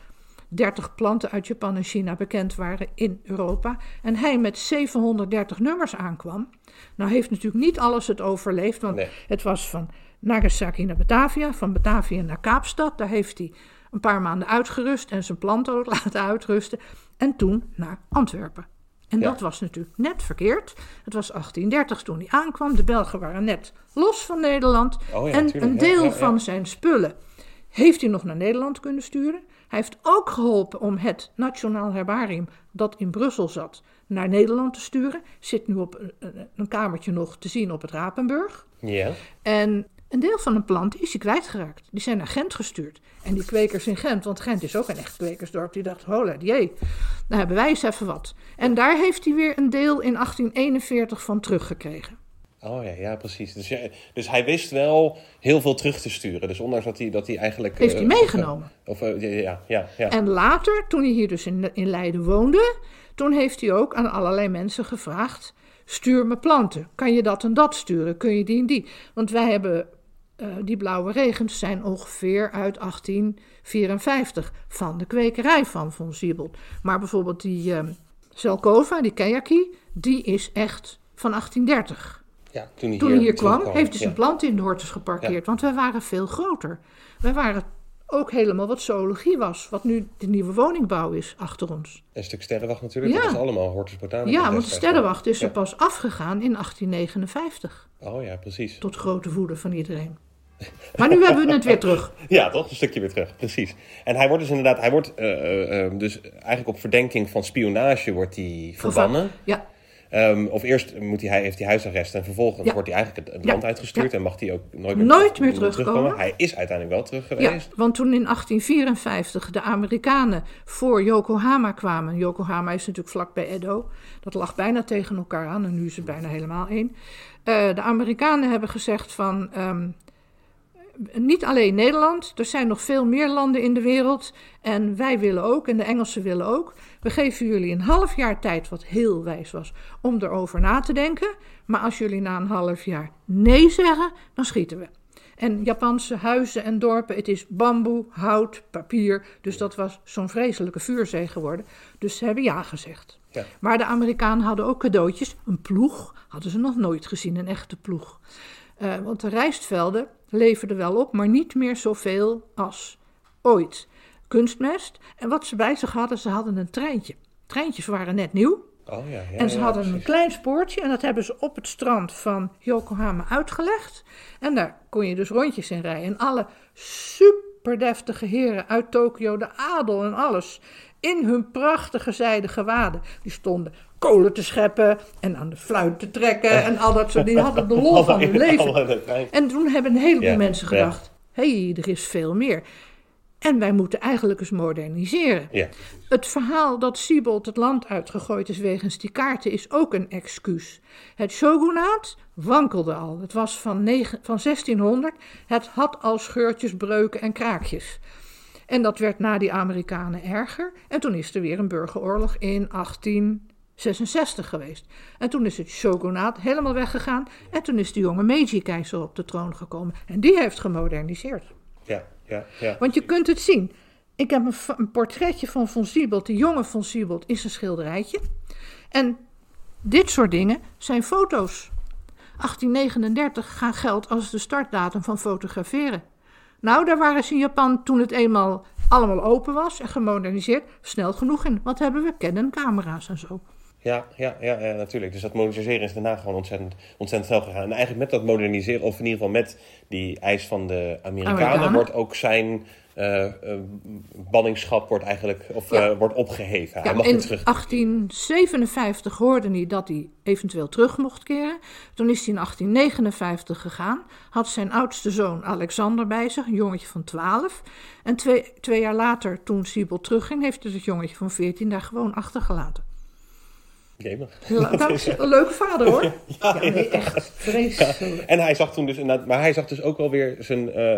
30 planten uit Japan en China bekend waren in Europa. En hij met 730 nummers aankwam. Nou heeft natuurlijk niet alles het overleefd. Want Nee. het was van Nagasaki naar Batavia. Van Batavia naar Kaapstad. Daar heeft hij een paar maanden uitgerust. En zijn planten ook [LAUGHS] laten uitrusten. En toen naar Antwerpen. En Ja. dat was natuurlijk net verkeerd. Het was 1830 toen hij aankwam. De Belgen waren net los van Nederland. Oh ja, en tuurlijk. een deel ja. van zijn spullen heeft hij nog naar Nederland kunnen sturen. Hij heeft ook geholpen om het Nationaal Herbarium, dat in Brussel zat, naar Nederland te sturen. Zit nu op een, een- een kamertje nog te zien op het Rapenburg. ja. En een deel van de planten is hij kwijtgeraakt. Die zijn naar Gent gestuurd. En die kwekers in Gent, want Gent is ook een echt kwekersdorp, die dachten, hola, jee, daar hebben wij eens even wat. En daar heeft hij weer een deel in 1841 van teruggekregen. Oh ja, ja, precies. Dus, ja, dus hij wist wel heel veel terug te sturen. Dus ondanks dat hij, dat hij eigenlijk... Heeft eh, hij meegenomen. Of, eh, ja, ja, ja, ja. En later, toen hij hier dus in, in Leiden woonde, toen heeft hij ook aan allerlei mensen gevraagd: stuur me planten. Kan je dat en dat sturen? Kun je die en die? Want wij hebben eh, die blauwe regens zijn ongeveer uit 1854 van de kwekerij van Von Siebold. Maar bijvoorbeeld die eh Zelkova, die keyaki, die is echt van 1830. Ja toen hij Toen hier kwam, heeft hij zijn Ja. planten in de hortus geparkeerd. Want wij waren veel groter. Wij waren ook helemaal wat zoologie was. Wat nu de nieuwe woningbouw is achter ons. Een stuk sterrenwacht natuurlijk. Ja. Dat is allemaal Hortus Botanicus. Ja, want de sterrenwacht is er pas afgegaan in 1859. Oh ja, precies. Tot grote woede van iedereen. Maar nu hebben we het weer terug. [LAUGHS] Ja, toch? Een stukje weer terug, precies. En hij wordt dus inderdaad, hij wordt eh, eh, eh, dus eigenlijk op verdenking van spionage wordt hij verbannen. Ja, Ehm, of eerst moet hij, heeft hij huisarrest en vervolgens Ja. wordt hij eigenlijk het, Ja. land uitgestuurd Ja. en mag hij ook nooit meer, Nooit meer terugkomen. Hij is uiteindelijk wel terug geweest. want toen in 1854 de Amerikanen voor Yokohama kwamen. Yokohama is natuurlijk vlakbij Edo. Dat lag bijna tegen elkaar aan en nu is het bijna helemaal één. Eh, de Amerikanen hebben gezegd van. ehm, niet alleen Nederland, er zijn nog veel meer landen in de wereld. En wij willen ook, en de Engelsen willen ook. We geven jullie een half jaar tijd, wat heel wijs was, om erover na te denken. Maar als jullie na een half jaar nee zeggen, dan schieten we. En Japanse huizen en dorpen, het is bamboe, hout, papier. Dus dat was zo'n vreselijke vuurzee geworden. Dus ze hebben ja gezegd. Ja. Maar de Amerikanen hadden ook cadeautjes. Een ploeg hadden ze nog nooit gezien, een echte ploeg. Eh, want de rijstvelden leverden wel op, maar niet meer zoveel als ooit. Kunstmest. En wat ze bij zich hadden, ze hadden een treintje. Treintjes waren net nieuw. Oh, ja, ja, En ze ja, hadden een klein spoortje en dat hebben ze op het strand van Yokohama uitgelegd. En daar kon je dus rondjes in rijden. En alle superdeftige heren uit Tokio, de adel en alles, in hun prachtige zijden gewaden, die stonden kolen te scheppen en aan de fluit te trekken en al dat soort dingen. Die hadden de [LAUGHS] lol van hun leven. En toen hebben een heleboel Ja, mensen gedacht: hé, hey, er is veel meer. En wij moeten eigenlijk eens moderniseren. Ja. Het verhaal dat Siebold het land uitgegooid is wegens die kaarten is ook een excuus. Het shogunaat wankelde al. Het was van, negen- van 1600. Het had al scheurtjes, breuken en kraakjes. En dat werd na die Amerikanen erger. En toen is er weer een burgeroorlog in 1866 geweest. En toen is het shogunaat helemaal weggegaan. En toen is de jonge Meiji-keizer op de troon gekomen. En die heeft gemoderniseerd. Ja, ja, ja. Want je kunt het zien. Ik heb een, portretje van Von Siebold. De jonge Von Siebold is een schilderijtje. En dit soort dingen zijn foto's. 1839 gaan geld als de startdatum van fotograferen. Nou, daar waren ze in Japan toen het eenmaal allemaal open was en gemoderniseerd, snel genoeg in. Wat hebben we? Canon-camera's en zo. Ja, ja, ja, ja, natuurlijk. Dus dat moderniseren is daarna gewoon ontzettend, ontzettend snel gegaan. En eigenlijk met dat moderniseren, of in ieder geval met die eis van de Amerikanen, Amerikanen. wordt ook zijn eh, eh, banningschap wordt eigenlijk, of, Ja. eh, wordt opgeheven. Hij mag in terug. 1857 hoorde hij dat hij eventueel terug mocht keren. Toen is hij in 1859 gegaan. Had zijn oudste zoon Alexander bij zich, een jongetje van 12. En twee, twee jaar later, toen Siebel terugging, heeft hij het jongetje van 14 daar gewoon achtergelaten. [LAUGHS] Is een leuke vader hoor. Ja, nee, echt vreselijk. En hij zag toen dus inderdaad, maar hij zag dus ook alweer zijn, eh,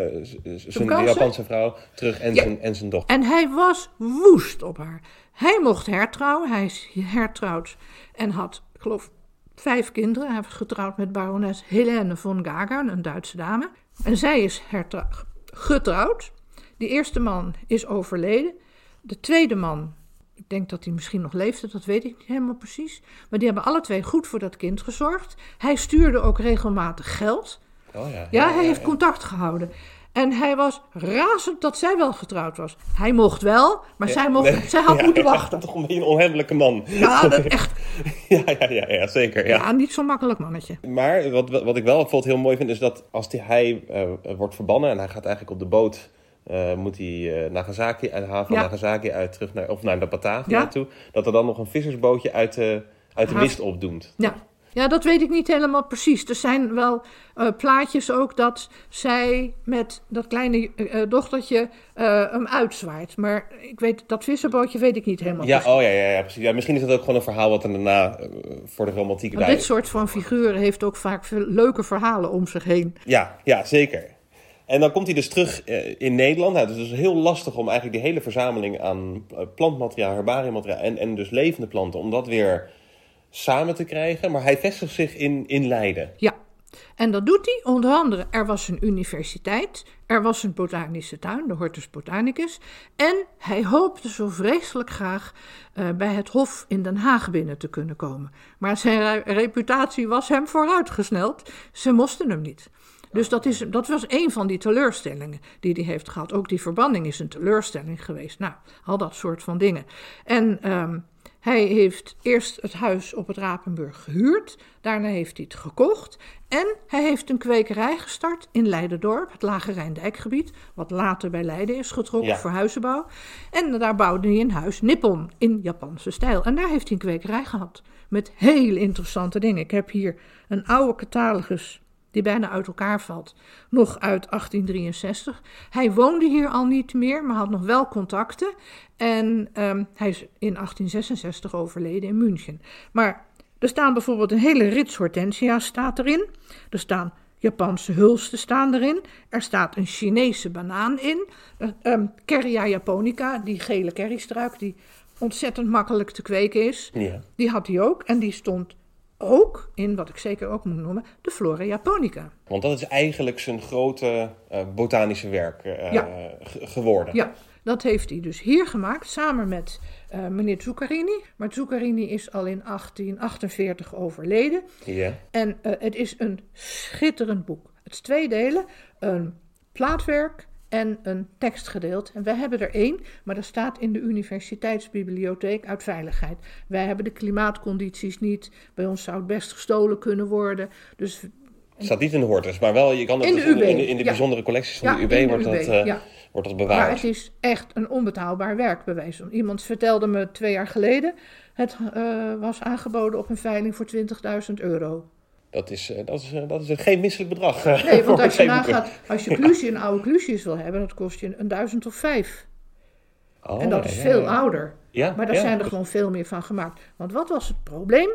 zijn kansen. Japanse vrouw terug en, zijn, en zijn dochter. En hij was woest op haar. Hij mocht hertrouwen, hij is hertrouwd en had, ik geloof, vijf kinderen. Hij was getrouwd met barones Helene von Gagern, een Duitse dame. En zij is getrouwd. Die eerste man is overleden. De tweede man, ik denk dat hij misschien nog leefde, dat weet ik niet helemaal precies. Maar die hebben alle twee goed voor dat kind gezorgd. Hij stuurde ook regelmatig geld. Oh ja, Ja, hij heeft contact gehouden. En hij was razend dat zij wel getrouwd was. Hij mocht wel, maar zij, mocht, Nee. zij had moeten wachten. Toch een onhebbelijke man. Ja, dat [LAUGHS] echt. ja, ja, ja, ja, zeker. Ja. Niet zo'n makkelijk mannetje. Maar wat, wat ik wel bijvoorbeeld heel mooi vind, is dat als die, hij eh, wordt verbannen en hij gaat eigenlijk op de boot, eh, moet hij eh, Nagasaki, uit de haven van Ja. Nagasaki uit terug naar, of naar de Batavia Ja. toe, dat er dan nog een vissersbootje uit de, uit de Haven. mist opdoemt. Ja. ja, dat weet ik niet helemaal precies. Er zijn wel eh, plaatjes ook dat zij met dat kleine dochtertje hem uitzwaait. Maar ik weet, dat visserbootje weet ik niet helemaal Ja, precies. oh ja, ja, ja, precies. Ja, misschien is het ook gewoon een verhaal wat er daarna voor de romantiek bij dit soort van figuren heeft ook vaak veel leuke verhalen om zich heen. Ja, ja, zeker. En dan komt hij dus terug eh, in Nederland. Nou, het is dus heel lastig om eigenlijk die hele verzameling aan eh, plantmateriaal, herbariummateriaal en, en dus levende planten, om dat weer samen te krijgen. Maar hij vestigt zich in, in Leiden. Ja, en dat doet hij onder andere. Er was een universiteit, er was een botanische tuin, de Hortus Botanicus. En hij hoopte zo vreselijk graag eh, bij het Hof in Den Haag binnen te kunnen komen. Maar zijn re- reputatie was hem vooruitgesneld. Ze moesten hem niet. Dus dat, is, dat was een van die teleurstellingen die hij heeft gehad. Ook die verbanning is een teleurstelling geweest. Nou, al dat soort van dingen. En ehm, hij heeft eerst het huis op het Rapenburg gehuurd. Daarna heeft hij het gekocht. En hij heeft een kwekerij gestart in Leidendorp, het Lage Rijndijkgebied. Wat later bij Leiden is getrokken Ja. voor huizenbouw. En daar bouwde hij een huis, Nippon, in Japanse stijl. En daar heeft hij een kwekerij gehad. Met hele interessante dingen. Ik heb hier een oude catalogus die bijna uit elkaar valt. Nog uit 1863. Hij woonde hier al niet meer, maar had nog wel contacten. En ehm, hij is in 1866 overleden in München. Maar er staan bijvoorbeeld een hele rits hortensia's staat erin. Er staan Japanse hulsten staan erin. Er staat een Chinese banaan in. Um, Kerria japonica, die gele kerrystruik die ontzettend makkelijk te kweken is. Ja. Die had hij ook en die stond ook in, wat ik zeker ook moet noemen, de Flora japonica. Want dat is eigenlijk zijn grote uh, botanische werk uh, Ja. ge- geworden. Ja, dat heeft hij dus hier gemaakt samen met uh, meneer Zuccarini. Maar Zuccarini is al in 1848 overleden. Ja. En het is een schitterend boek. Het is twee delen: een plaatwerk en een tekstgedeelte. En wij hebben er één, maar dat staat in de universiteitsbibliotheek uit veiligheid. Wij hebben de klimaatcondities niet. Bij ons zou het best gestolen kunnen worden. Dus Het staat niet in de Hortus, maar wel, je kan het In de dus UB, in, de, in de ja. bijzondere collecties van Ja, de UB, de wordt, UB, dat, uh, ja. wordt dat Maar bewaard. het is echt een onbetaalbaar werk, bij wijze van. Iemand vertelde me twee jaar geleden, het uh, was aangeboden op een veiling voor 20.000 euro. Dat is, uh, dat, is, uh, dat is geen misselijk bedrag. Nee, want [LAUGHS] als je nagaat, als je klusje, een oude klusjes wil hebben, dat kost je een duizend of vijf. Oh, en dat is veel ja. ouder. Ja, Maar daar zijn er gewoon veel meer van gemaakt. Want wat was het probleem?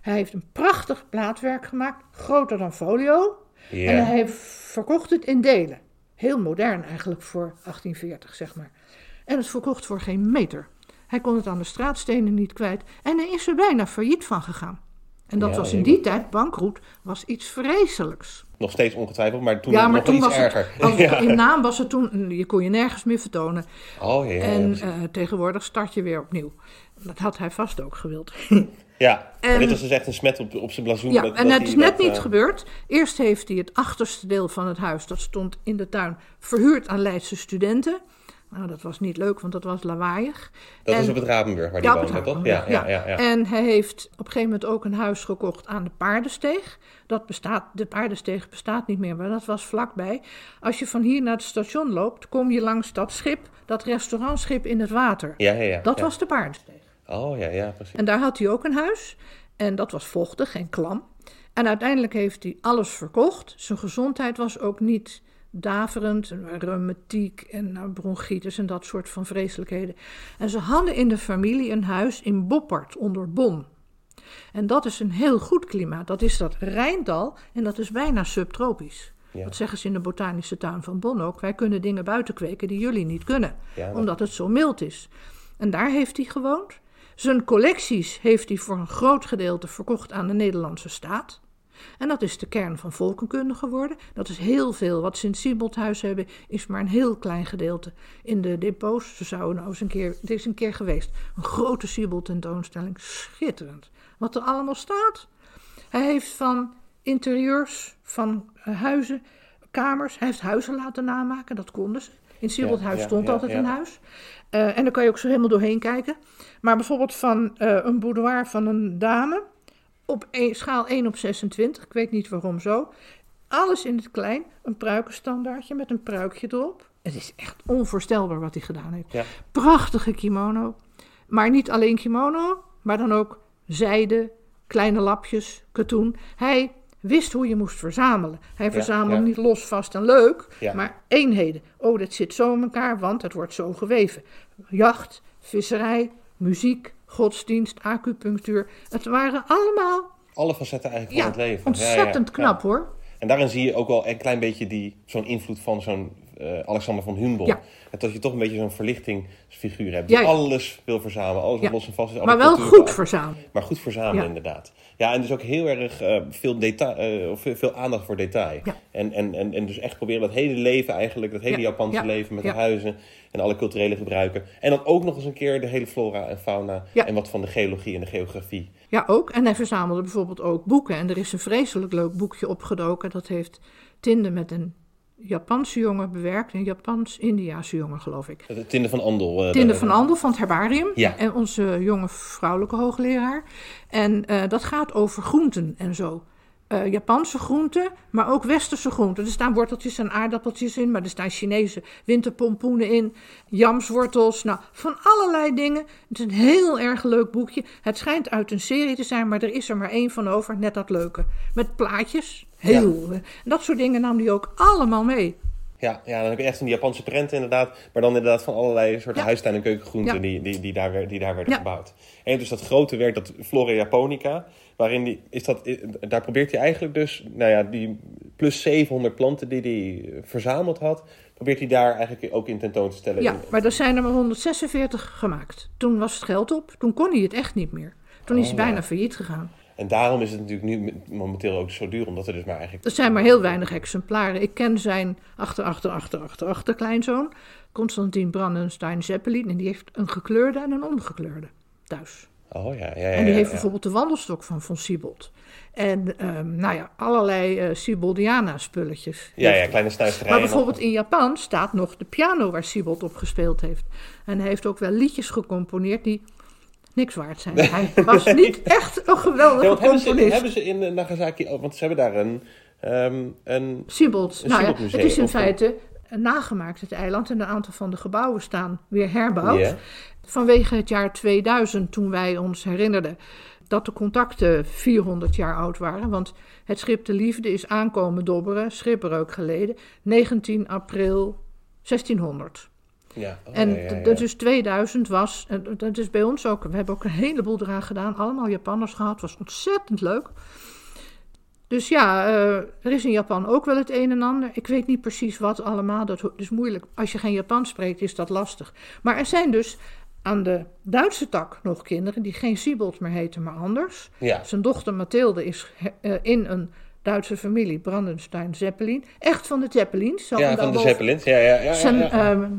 Hij heeft een prachtig plaatwerk gemaakt, groter dan folio. En hij verkocht het in delen. Heel modern eigenlijk voor 1840, zeg maar. En het verkocht voor geen meter. Hij kon het aan de straatstenen niet kwijt. En hij is er bijna failliet van gegaan. En dat Ja, was in die tijd, bankroet, was iets vreselijks. Nog steeds ongetwijfeld, maar toen ja, nog toen iets was erger. [LAUGHS] [LAUGHS] het, als, ja. in naam was het toen, je kon je nergens meer vertonen. Oh ja, en eh, tegenwoordig start je weer opnieuw. Dat had hij vast ook gewild. [LAUGHS] ja. En- dit was dus echt een smet op, op zijn blazoen. Ja, dat- en dat het is net dat, niet eh, gebeurd. Eerst heeft hij het achterste deel van het huis, dat stond in de tuin, verhuurd aan Leidse studenten. Nou, dat was niet leuk, want dat was lawaaiig. Dat En- is op het Rabenburg waar Ja, die het woonde, toch? Ja, ja, ja. ja. En hij heeft op een gegeven moment ook een huis gekocht aan de Paardensteeg. Dat bestaat, de Paardensteeg bestaat niet meer, maar dat was vlakbij. Als je van hier naar het station loopt, kom je langs dat schip, dat restaurantschip in het water. Ja, ja, ja. Dat ja. was de Paardensteeg. Oh ja, ja, precies. En daar had hij ook een huis. En dat was vochtig en klam. En uiteindelijk heeft hij alles verkocht. Zijn gezondheid was ook niet daverend. Reumatiek en nou, bronchitis en dat soort van vreselijkheden. En ze hadden in de familie een huis in Boppard onder Bonn. En dat is een heel goed klimaat. Dat is dat Rijndal en dat is bijna subtropisch. Ja. Dat zeggen ze in de botanische tuin van Bonn ook. Wij kunnen dingen buiten kweken die jullie niet kunnen. Ja, Omdat het zo mild is. En daar heeft hij gewoond. Zijn collecties heeft hij voor een groot gedeelte verkocht aan de Nederlandse staat. En dat is de kern van volkenkunde geworden. Dat is heel veel. Wat ze in het Sieboldhuis hebben, is maar een heel klein gedeelte. In de depots, ze zouden nou eens een keer, het is een keer geweest, een grote Siebold tentoonstelling. Schitterend. Wat er allemaal staat. Hij heeft van interieurs, van eh, huizen, kamers, hij heeft huizen laten namaken, dat konden ze. In het Sieboldhuis Ja, ja, stond ja, altijd een huis. Eh, en daar kan je ook zo helemaal doorheen kijken. Maar bijvoorbeeld van eh, een boudoir van een dame op een, schaal 1 op 26, ik weet niet waarom zo. Alles in het klein, een pruikenstandaardje met een pruikje erop. Het is echt onvoorstelbaar wat hij gedaan heeft. Ja. Prachtige kimono. Maar niet alleen kimono, maar dan ook zijde, kleine lapjes, katoen. Hij wist hoe je moest verzamelen. Hij verzamelde ja. niet los, vast en leuk, Ja. maar eenheden. Oh, dit zit zo in elkaar, want het wordt zo geweven. Jacht, visserij, muziek, godsdienst, acupunctuur. Het waren allemaal Alle facetten eigenlijk ja, van het leven. ontzettend Ja, knap hoor. En daarin zie je ook wel een klein beetje die, zo'n invloed van zo'n eh, Alexander van Humboldt. En dat je toch een beetje zo'n verlichtingsfiguur hebt. Die alles wil verzamelen, alles wat los en vast is. Maar wel goed verzamelen. Maar goed verzamelen, inderdaad. Ja, en dus ook heel erg eh, veel, detail, eh, of veel, veel aandacht voor detail. Ja. En, en, en, en dus echt proberen dat hele leven eigenlijk, dat hele Ja, Japanse ja, leven met de huizen en alle culturele gebruiken. En dan ook nog eens een keer de hele flora en fauna en wat van de geologie en de geografie. Ja, ook. En hij verzamelde bijvoorbeeld ook boeken. En er is een vreselijk leuk boekje opgedoken. Dat heeft Tinde met een Japanse jongen bewerkt. Een Japans-Indiaanse jongen, geloof ik. Het Tinde van Andel. eh, Tinde de- van Andel van het herbarium. Ja. En onze jonge vrouwelijke hoogleraar. En eh, dat gaat over groenten en zo. Eh, Japanse groenten, maar ook westerse groenten. Er staan worteltjes en aardappeltjes in, maar er staan Chinese winterpompoenen in, jamswortels, nou, van allerlei dingen. Het is een heel erg leuk boekje. Het schijnt uit een serie te zijn, maar er is er maar één van over, net dat leuke. Met plaatjes, heel. eh, dat soort dingen nam hij ook allemaal mee. Ja, ja, dan heb je echt een Japanse prenten inderdaad. Maar dan inderdaad van allerlei soorten Ja. huistuin- en keukengroenten Ja. die, die, die, daar, die daar werden Ja. gebouwd. En dus dat grote werk, dat Flora Japonica, waarin die, is dat, daar probeert hij eigenlijk dus, nou ja, die plus 700 planten die hij verzameld had, probeert hij daar eigenlijk ook in tentoon te stellen. Ja, maar er zijn er maar 146 gemaakt. Toen was het geld op, toen kon hij het echt niet meer. Toen is Oh, hij bijna ja. failliet gegaan. En daarom is het natuurlijk nu momenteel ook zo duur, omdat er dus maar eigenlijk... Er zijn maar heel weinig exemplaren. Ik ken zijn achter, achter, achter, achter, achterkleinzoon, Constantin Brandenstein Zeppelin. En die heeft een gekleurde en een ongekleurde thuis. Oh ja, ja, ja. En die heeft ja. bijvoorbeeld de wandelstok van Von Siebold. En ehm, nou ja, allerlei eh Siboldiana spulletjes. Ja, ja, kleine snuisterijen. Maar bijvoorbeeld in Japan staat nog de piano waar Siebold op gespeeld heeft. En hij heeft ook wel liedjes gecomponeerd die niks waard zijn. Hij was [LAUGHS] niet echt een geweldige Ja, want hebben ze, componist. hebben ze in eh, Nagasaki, ook- want ze hebben daar een, ehm, een Siebold, Een nou ja, het is in feite nagemaakt, het eiland. En een aantal van de gebouwen staan weer herbouwd. Vanwege het jaar 2000, toen wij ons herinnerden dat de contacten 400 jaar oud waren. Want het schip De Liefde is aankomen dobberen, schipbreuk geleden, 19 april 1600. Ja, oh, En ja, ja, ja. d- dat is 2000 was, en dat is bij ons ook, we hebben ook een heleboel eraan gedaan, allemaal Japanners gehad, was ontzettend leuk. Dus ja, eh, er is in Japan ook wel het een en ander. Ik weet niet precies wat allemaal, dat is moeilijk. Als je geen Japans spreekt is dat lastig. Maar er zijn dus aan de Duitse tak nog kinderen die geen Siebold meer heten, maar anders. Ja. Zijn dochter Mathilde is eh, in een Duitse familie, Brandenstein Zeppelin. Echt van de Zeppelins. zo Ja, van de Zeppelins. Ja, ja, ja. ja, zijn, ja.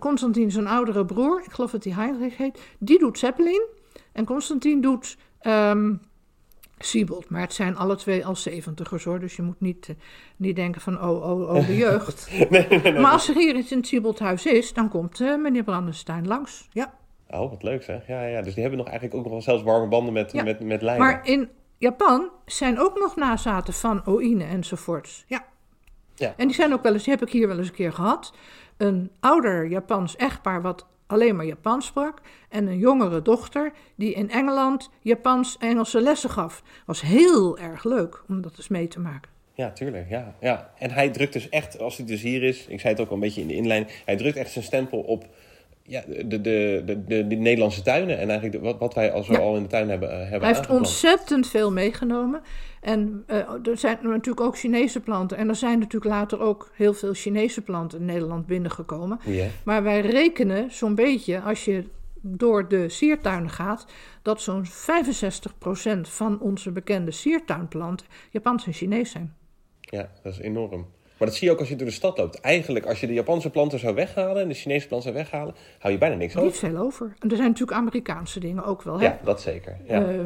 Constantin, zijn oudere broer, ik geloof dat hij Heinrich heet, die doet Zeppelin. En Constantin doet ehm Siebold. Maar het zijn alle twee al zeventigers hoor. Dus je moet niet, eh, niet denken van oh, oh, oh, de [LAUGHS] jeugd. Maar als er hier iets in het Sieboldhuis is, dan komt eh, meneer Brandenstein langs. Ja. Oh, wat leuk zeg. Ja, ja. Dus die hebben nog eigenlijk ook nog wel zelfs warme banden met, Ja. met, met lijnen. Maar in Japan zijn ook nog nazaten van Oïne enzovoorts. Ja. Ja. En die zijn ook wel eens, die heb ik hier wel eens een keer gehad. Een ouder Japans echtpaar wat alleen maar Japans sprak. En een jongere dochter die in Engeland Japans-Engelse lessen gaf. Was heel erg leuk om dat eens mee te maken. Ja, tuurlijk. Ja, ja. En hij drukt dus echt, als hij dus hier is, ik zei het ook al een beetje in de inleiding, hij drukt echt zijn stempel op ja, de, de, de, de, de Nederlandse tuinen. En eigenlijk wat, wat wij al zo Ja. al in de tuin hebben, eh, hebben Hij heeft ontzettend veel meegenomen. En eh, er zijn natuurlijk ook Chinese planten. En er zijn natuurlijk later ook heel veel Chinese planten in Nederland binnengekomen. Maar wij rekenen zo'n beetje, als je door de siertuinen gaat, dat zo'n 65% van onze bekende siertuinplanten Japans en Chinees zijn. ja, dat is enorm. Maar dat zie je ook als je door de stad loopt. Eigenlijk, als je de Japanse planten zou weghalen en de Chinese planten zou weghalen, hou je bijna niks Niet over. veel over. En er zijn natuurlijk Amerikaanse dingen ook wel. Hè? Ja, dat zeker. Ja. Eh,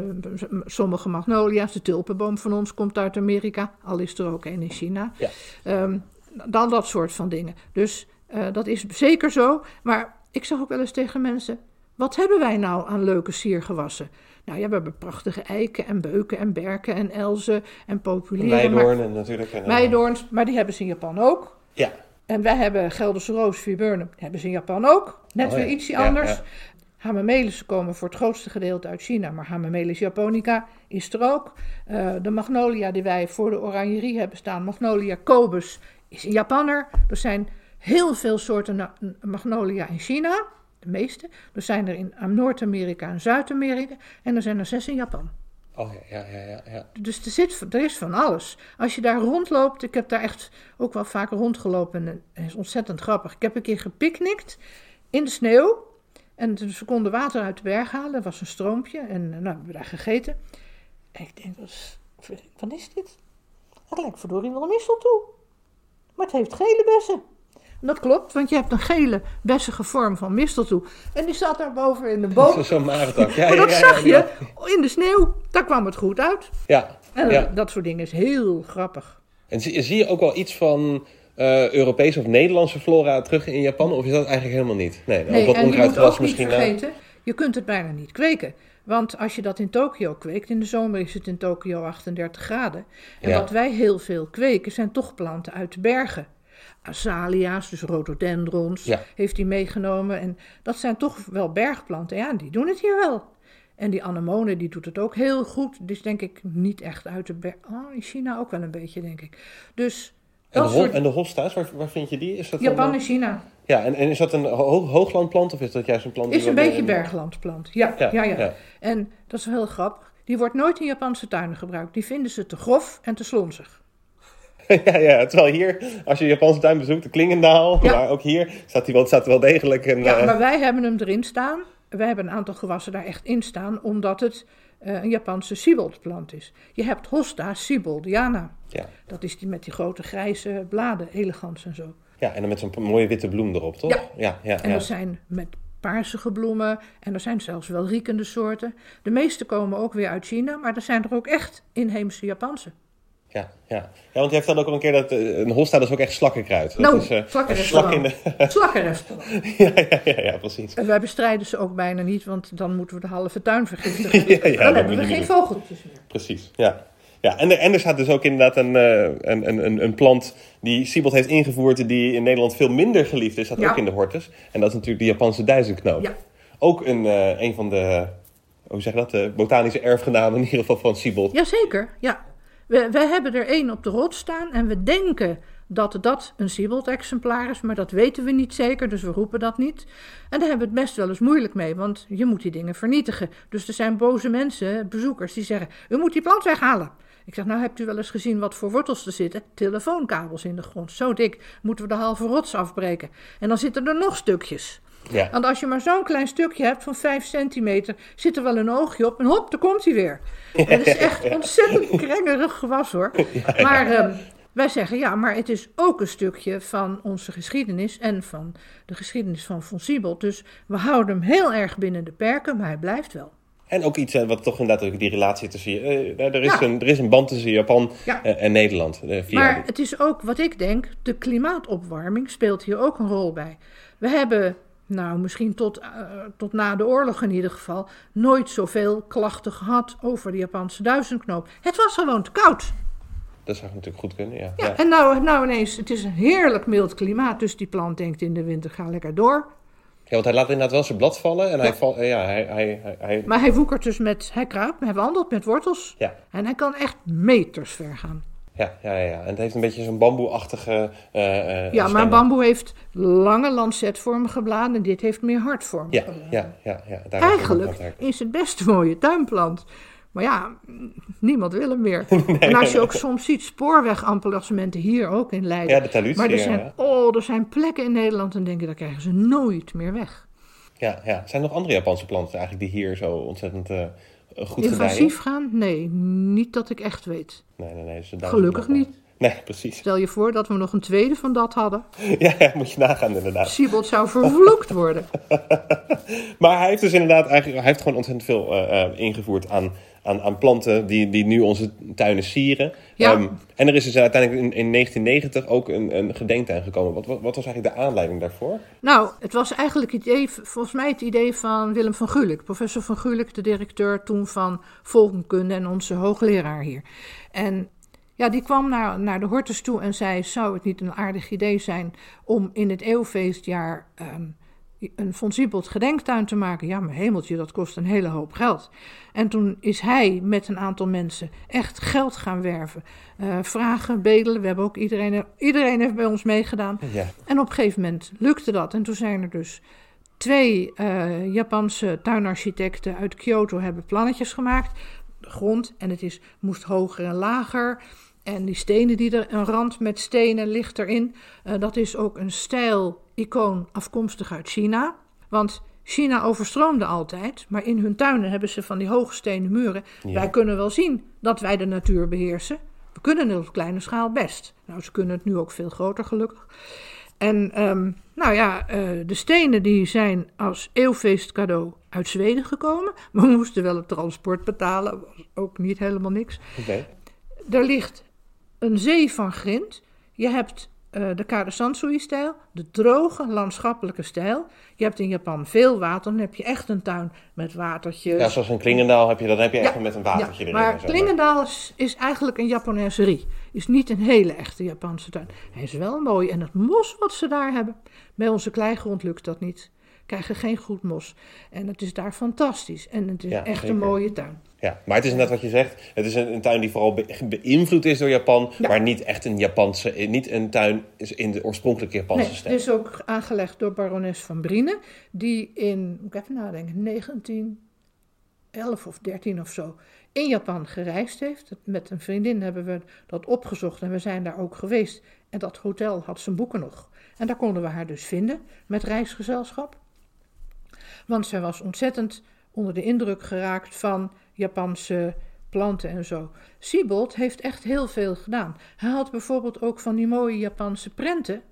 sommige magnolia's, de tulpenboom van ons komt uit Amerika, al is er ook een in China. Ja. Ehm, dan dat soort van dingen. Dus eh, dat is zeker zo. Maar ik zeg ook wel eens tegen mensen: wat hebben wij nou aan leuke siergewassen? Nou ja, we hebben prachtige eiken en beuken en berken en elzen en populieren. maar- Weidoorn en natuurlijk. En, eh, Weidoorns, maar die hebben ze in Japan ook. Ja, En wij hebben Gelderse roos, viburnum, hebben ze in Japan ook. Net Oh weer ja, ietsje ja, anders. ja. Hamamelissen komen voor het grootste gedeelte uit China, maar Hamamelis japonica is er ook. Eh, de magnolia die wij voor de oranjerie hebben staan, Magnolia cobus, is een Japanner. Er zijn heel veel soorten magnolia in China, de meeste. Er zijn er in Noord-Amerika en Zuid-Amerika en er zijn er zes in Japan. oh ja, ja, ja, ja. Dus er, zit, er is van alles. Als je daar rondloopt, ik heb daar echt ook wel vaak rondgelopen en het is ontzettend grappig. Ik heb een keer gepicnict in de sneeuw en we konden water uit de berg halen. Er was een stroompje en nou, we hebben daar gegeten. En ik denk, wat is, dit? Het lijkt verdorie wel een misteltoe. Maar het heeft gele bessen. Dat klopt, want je hebt een gele bessige vorm van misteltoe. En die zat daar boven in de boom. Zo- Zo'n marentak. Ja, maar dat ja, ja, zag je in de sneeuw. Daar kwam het goed uit. Ja, En dat soort dingen is heel grappig. En zie, zie je ook wel iets van eh, Europese of Nederlandse flora terug in Japan? Of is dat eigenlijk helemaal niet? Nee, Nee, ook wat en je moet onkruidgewas ook niet misschien. eh, vergeten, je kunt het bijna niet kweken. Want als je dat in Tokio kweekt, in de zomer is het in Tokio 38 graden. En Ja. wat wij heel veel kweken, zijn toch planten uit de bergen. Azalea's, dus rhododendrons, Ja. heeft hij meegenomen. En dat zijn toch wel bergplanten. Ja, die doen het hier wel. En die anemone, die doet het ook heel goed. Dus denk ik niet echt uit de berg. Oh, in China ook wel een beetje, denk ik. Dus En de, soort... en de hosta's, waar, waar vind je die? Is dat Japan eh, en China. Ja, en, en is dat een ho- hooglandplant of is dat juist een plant? Is een beetje berglandplant. Ja, ja, Ja, ja, ja. En dat is wel heel grappig. Die wordt nooit in Japanse tuinen gebruikt. Die vinden ze te grof en te slonzig. [LAUGHS] ja, ja, terwijl hier, als je Japanse tuin bezoekt, de Klingendaal, Ja. maar ook hier staat, die wel, staat wel degelijk een... Ja, eh, maar wij hebben hem erin staan. Wij hebben een aantal gewassen daar echt in staan, omdat het eh, een Japanse sieboldplant is. Je hebt Hosta siboldiana. ja. Dat is die met die grote grijze bladen, elegans en zo. ja, en dan met zo'n mooie witte bloem erop, toch? Ja. ja, ja. En er zijn met paarsige bloemen en er zijn zelfs wel riekende soorten. De meeste komen ook weer uit China, maar er zijn er ook echt inheemse Japanse. Ja, ja. ja, want jij vertelde ook al een keer dat eh, een hosta dat is ook echt slakkenkruid. Dat Nou, is, slakkenrestaurant. een slak in de... [LAUGHS] Slakkenrestaurant. [LAUGHS] ja, ja, ja, ja, precies. En wij bestrijden ze ook bijna niet, want dan moeten we de halve tuin vergiftigen. [LAUGHS] Ja, ja, dan hebben we geen doen. vogeltjes meer. Precies, ja. ja en, er, en er staat dus ook inderdaad een, eh, een, een, een, een plant die Siebold heeft ingevoerd... die in Nederland veel minder geliefd is, staat Ja. ook in de hortus. En dat is natuurlijk de Japanse duizendknoop. Ja. Ook een, een van de, hoe zeg je dat, de botanische erfgenamen in ieder geval van Siebold. Jazeker, ja. We, hebben er één op de rot staan en we denken dat dat een Siebold-exemplaar is, maar dat weten we niet zeker, dus we roepen dat niet. En daar hebben we het best wel eens moeilijk mee, want je moet die dingen vernietigen. Dus er zijn boze mensen, bezoekers, die zeggen, u moet die plant weghalen. Ik zeg, nou hebt u wel eens gezien wat voor wortels er zitten? Telefoonkabels in de grond, zo dik, moeten we de halve rots afbreken. En dan zitten er nog stukjes. Ja. Want als je maar zo'n klein stukje hebt van 5 centimeter, zit er wel een oogje op en hop, daar komt hij weer. [LAUGHS] Het is echt ontzettend krengerig gewas hoor. Maar ehm, wij zeggen ja, maar het is ook een stukje van onze geschiedenis en van de geschiedenis van Von. Dus we houden hem heel erg binnen de perken, maar hij blijft wel. En ook iets eh, wat toch inderdaad die relatie tussen... eh, er, is Ja. een, er is een band tussen Japan Ja. eh, en Nederland. via Maar het is ook wat ik denk, de klimaatopwarming speelt hier ook een rol bij. We hebben, nou misschien tot, eh, tot na de oorlog in ieder geval, nooit zoveel klachten gehad over de Japanse duizendknoop. Het was gewoon te koud. Dat zou natuurlijk goed kunnen, ja. Ja, ja. en nou, nou ineens, het is een heerlijk mild klimaat, dus die plant denkt in de winter, ga lekker door. Ja, want hij laat inderdaad wel zijn blad vallen en hij, val, eh, ja, hij, hij, hij- Maar hij woekert dus met, hij kruipt, hij wandelt met wortels. ja, En hij kan echt meters ver gaan. Ja, ja, ja. En het heeft een beetje zo'n bamboeachtige eh Ja, maar bamboe heeft lange lancetvormige bladen en dit heeft meer hartvormige Ja, bladen. ja, ja, ja. Daar is het Eigenlijk is het best een mooie tuinplant. Maar ja, niemand wil hem meer. [LAUGHS] en als je ook soms ziet spoorwegamplacementen hier ook in Leiden. Ja, de taluut maar er zijn, ja. oh, er zijn plekken in Nederland en denk je, daar krijgen ze nooit meer weg. Ja, ja. Zijn er nog andere Japanse planten eigenlijk die hier zo ontzettend eh, goed? Invasief gaan? Nee, niet dat ik echt weet. Nee, nee, nee. Gelukkig niet. Nee, precies. Stel je voor dat we nog een tweede van dat hadden. Ja, ja, moet je nagaan inderdaad. Siebold zou vervloekt worden. [LAUGHS] Maar hij heeft dus inderdaad eigenlijk, hij heeft gewoon ontzettend veel eh, eh, ingevoerd aan, aan, aan planten die, die nu onze tuinen sieren. Ja. Ehm, en er is dus uiteindelijk in, in 1990 ook een, een gedenktuin gekomen. Wat, wat, wat was eigenlijk de aanleiding daarvoor? Nou, het was eigenlijk het idee, volgens mij het idee van Willem van Gulik. Professor van Gulik, de directeur toen van volkenkunde en onze hoogleraar hier. En ja, die kwam naar, naar de Hortus toe en zei, zou het niet een aardig idee zijn om in het eeuwfeestjaar ehm, een Von Siebold gedenktuin te maken? Ja, maar hemeltje, dat kost een hele hoop geld. En toen is hij met een aantal mensen echt geld gaan werven. Eh, vragen, bedelen, we hebben ook iedereen, iedereen heeft bij ons meegedaan. Ja. En op een gegeven moment lukte dat. En toen zijn er dus twee eh, Japanse tuinarchitecten uit Kyoto hebben plannetjes gemaakt. De grond en het is, moest hoger en lager. En die stenen die er, een rand met stenen ligt erin. Eh, dat is ook een stijl-icoon afkomstig uit China. Want China overstroomde altijd, maar in hun tuinen hebben ze van die hoge stenen muren. Ja. Wij kunnen wel zien dat wij de natuur beheersen. We kunnen het op kleine schaal best. Nou, ze kunnen het nu ook veel groter, gelukkig. En ehm, nou ja, eh, de stenen die zijn als eeuwfeestcadeau uit Zweden gekomen. [LAUGHS] We moesten wel het transport betalen, was ook niet helemaal niks. Oké. Er ligt een zee van grind. Je hebt uh, de Kade Sansui-stijl, de droge landschappelijke stijl. Je hebt in Japan veel water, dan heb je echt een tuin met watertjes. Ja, zoals in Klingendaal heb je, dan heb je echt met een watertje ja, erin. Maar Klingendaal is, is, eigenlijk een Japaneserie. Is niet een hele echte Japanse tuin. Hij is wel mooi. En het mos wat ze daar hebben, bij onze kleigrond lukt dat niet. Krijgen geen goed mos. En het is daar fantastisch. En het is echt een mooie tuin. Ja, maar het is net wat je zegt. Het is een, een tuin die vooral beïnvloed is door Japan, maar niet echt een Japanse, niet een tuin in de oorspronkelijke Japanse nee, stijl. Het is ook aangelegd door barones van Briene, die in, moet ik even nadenken, 1911 of 13 of zo in Japan gereisd heeft. Met een vriendin hebben we dat opgezocht en we zijn daar ook geweest. En dat hotel had zijn boeken nog. En daar konden we haar dus vinden met reisgezelschap. Want zij was ontzettend onder de indruk geraakt van Japanse planten en zo. Siebold heeft echt heel veel gedaan. Hij had bijvoorbeeld ook van die mooie Japanse prenten.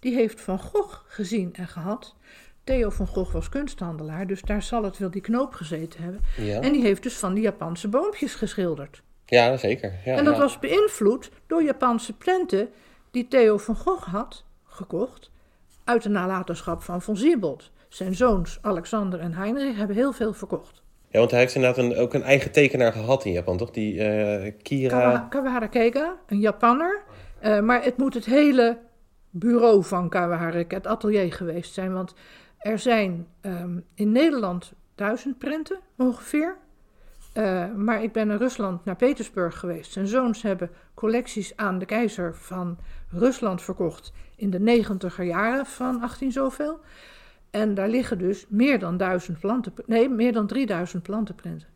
Die heeft Van Gogh gezien en gehad. Theo van Gogh was kunsthandelaar, dus daar zal het wel die knoop gezeten hebben. Ja. En die heeft dus van die Japanse boompjes geschilderd. Ja, zeker. Ja, en dat ja. was beïnvloed door Japanse prenten die Theo van Gogh had gekocht uit de nalatenschap van Von Siebold. Zijn zoons Alexander en Heinrich hebben heel veel verkocht. Ja, want hij heeft inderdaad ook een eigen tekenaar gehad in Japan, toch? Die uh, Kira... Kawa, Kawahara een Japanner. Uh, maar het moet het hele bureau van Kawahara, het atelier geweest zijn. Want er zijn um, in Nederland duizend prenten ongeveer. Uh, maar ik ben in Rusland naar Petersburg geweest. Zijn zoons hebben collecties aan de keizer van Rusland verkocht in de negentiger jaren van 18 zoveel. En daar liggen dus meer dan duizend planten, nee, meer dan 3000 plantenprenten.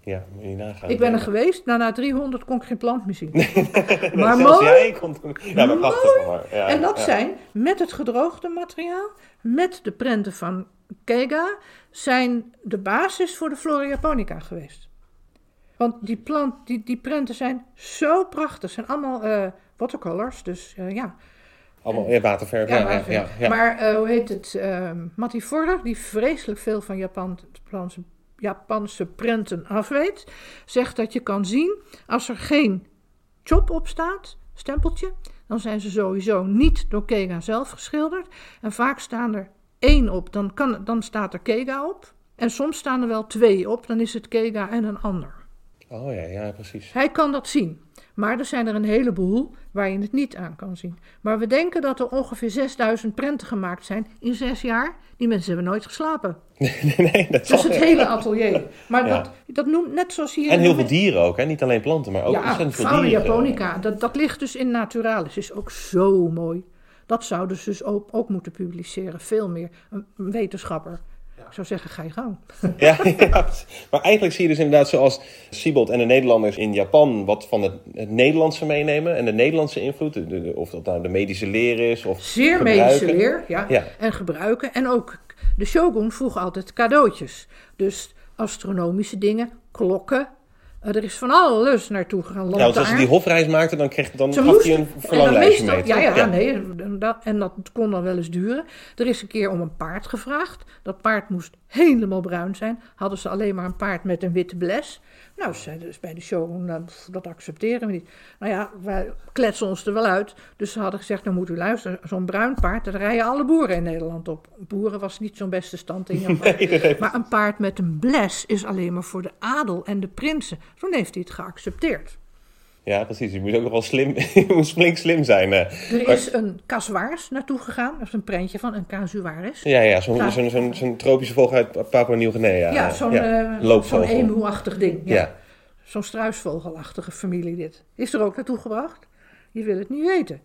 Ja, moet je nagaan. Ik ben er geweest, nou na 300 kon ik geen plant meer zien. [LAUGHS] maar mooi. Jij komt, ja, maar prachtig. Maar. Ja, en dat ja. zijn met het gedroogde materiaal, met de prenten van Keiga, zijn de basis voor de Flora Japonica geweest. Want die, plant, die, die prenten zijn zo prachtig. zijn allemaal uh, watercolors, dus uh, ja. Allemaal ja, waterverf. Ja, ja, ja, ja, Maar uh, hoe heet het? Uh, Matti Vorder, die vreselijk veel van Japan, Japanse, Japanse prenten afweet, zegt dat je kan zien als er geen chop op staat, stempeltje, dan zijn ze sowieso niet door Kega zelf geschilderd. En vaak staan er één op, dan, kan, dan staat er Kega op. En soms staan er wel twee op, dan is het Kega en een ander. Oh ja, ja, precies. Hij kan dat zien. Maar er zijn er een heleboel waar je het niet aan kan zien. Maar we denken dat er ongeveer 6000 prenten gemaakt zijn in zes jaar. Die mensen hebben nooit geslapen. [LAUGHS] Nee, nee dat Dus het hele atelier. Maar ja. dat, dat noemt net zoals hier... En heel veel dieren ook, hè? niet alleen planten, maar ook ja, ontzettend veel dieren. japonica, dat, dat ligt dus in Naturalis. is ook zo mooi. Dat zouden ze dus ook, ook moeten publiceren. Veel meer. Een, een wetenschapper. Ik zou zeggen, ga je gang. [LAUGHS] Ja, ja, maar eigenlijk zie je dus inderdaad zoals Siebold en de Nederlanders in Japan wat van het, het Nederlandse meenemen en de Nederlandse invloed, de, de, of dat nou de medische leer is of Zeer gebruiken. medische leer, ja. Ja. En gebruiken. En ook de shogun vroeg altijd cadeautjes. Dus astronomische dingen, klokken. Uh, er is van alles naartoe gegaan. Ja, want als ze die hofreis maakte, dan, kreeg, dan moest- hij een en verlanglijstje mee. Ja, toch? ja, nee. En dat, en dat kon dan wel eens duren. Er is een keer om een paard gevraagd. Dat paard moest helemaal bruin zijn. Hadden ze alleen maar een paard met een witte bles. Nou, ze zeiden dus bij de show, nou, dat accepteren we niet. Nou ja, wij kletsen ons er wel uit. Dus ze hadden gezegd, nou moet u luisteren, zo'n bruin paard, daar rijden alle boeren in Nederland op. Boeren was niet zo'n beste stand in Japan. [LAUGHS] Nee. Maar een paard met een bles is alleen maar voor de adel en de prinsen. Toen heeft hij het geaccepteerd. Ja, precies. Je moet ook nog wel slim, [LAUGHS] je moet flink slim zijn. eh. Er is een casuaris naartoe gegaan. Dat is een prentje van een casuaris. Ja, ja, zo'n zo'n zo'n tropische vogel uit Papua Nieuw-Guinea. Ja, eh, zo'n ja. eh, zo'n emuachtig ding. Ja. Ja. Zo'n struisvogelachtige familie dit. Is er ook naartoe gebracht? Je wil het niet weten.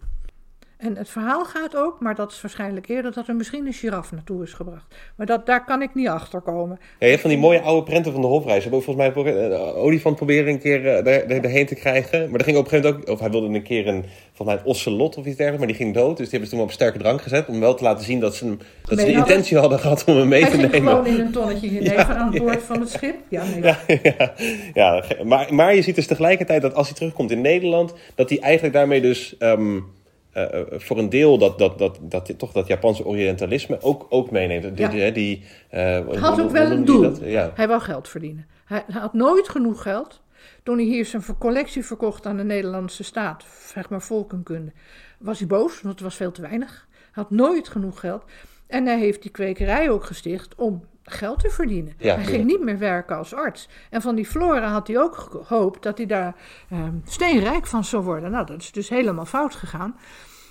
En het verhaal gaat ook, maar dat is waarschijnlijk eerder, dat er misschien een giraf naartoe is gebracht. Maar dat, daar kan ik niet achter komen. Ja, je hebt van die mooie oude prenten van de hofreis. We hebben ook volgens mij een uh, olifant proberen een keer uh, daar, daar, daarheen te krijgen. Maar er ging op een gegeven moment ook... Of hij wilde een keer een, volgens mij een ocelot of iets dergelijks. Maar die ging dood. Dus die hebben ze toen op sterke drank gezet. Om wel te laten zien dat ze, hem, dat ze de intentie hadden gehad om hem mee te nemen. gewoon in een tonnetje geneven aan boord van het schip. Ja, nee. Ja, ja, ja. Maar, maar je ziet dus tegelijkertijd dat als hij terugkomt in Nederland... dat hij eigenlijk daarmee dus... Um, uh, voor een deel dat, dat, dat, dat, toch dat Japanse orientalisme ook, ook meeneemt. Ja. Die, die, uh, Hij had ook wel een doel. Ja. Hij wou geld verdienen. Hij had nooit genoeg geld. Toen hij hier zijn collectie verkocht aan de Nederlandse staat, zeg maar volkenkunde, was hij boos, want het was veel te weinig. Hij had nooit genoeg geld. En hij heeft die kwekerij ook gesticht om geld te verdienen. Ja, hij ging niet meer werken als arts. En van die flora had hij ook gehoopt dat hij daar ehm, steenrijk van zou worden. Nou, dat is dus helemaal fout gegaan.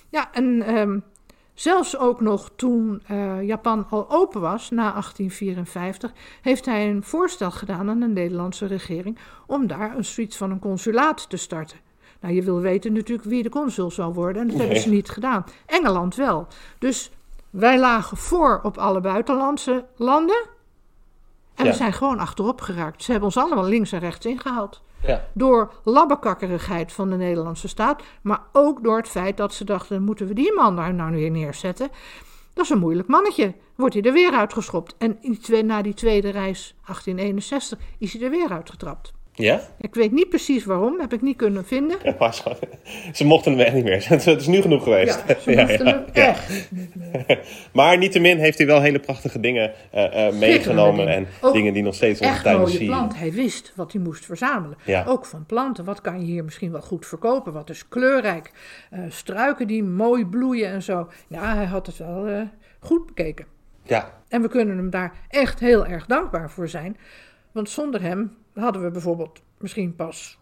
Ja, en ehm, zelfs ook nog toen eh, Japan al open was, na 1854, heeft hij een voorstel gedaan aan de Nederlandse regering om daar een zoiets van een consulaat te starten. Nou, je wil weten natuurlijk wie de consul zou worden en dat hebben ze niet gedaan. Engeland wel. Dus wij lagen voor op alle buitenlandse landen. En Ja. we zijn gewoon achterop geraakt. Ze hebben ons allemaal links en rechts ingehaald. Ja. Door labbekakkerigheid van de Nederlandse staat. Maar ook door het feit dat ze dachten: moeten we die man daar nou weer neerzetten? Dat is een moeilijk mannetje. Wordt hij er weer uitgeschopt. En na die tweede reis, 1861, is hij er weer uitgetrapt. Ja? Ik weet niet precies waarom, heb ik niet kunnen vinden. Ze- mochten hem echt niet meer. [LAUGHS] Het is nu genoeg geweest. Ja, ze [LAUGHS] moesten hem echt. Maar niettemin heeft hij wel hele prachtige dingen eh, eh, meegenomen. En dingen. Ook dingen die nog steeds Echt mooie zien. plant. Hij wist wat hij moest verzamelen. Ja. Ook van planten. Wat kan je hier misschien wel goed verkopen? Wat is kleurrijk? Eh, struiken die mooi bloeien en zo. Ja, hij had het wel goed bekeken. Ja, En we kunnen hem daar echt heel erg dankbaar voor zijn. Want zonder hem hadden we bijvoorbeeld misschien pas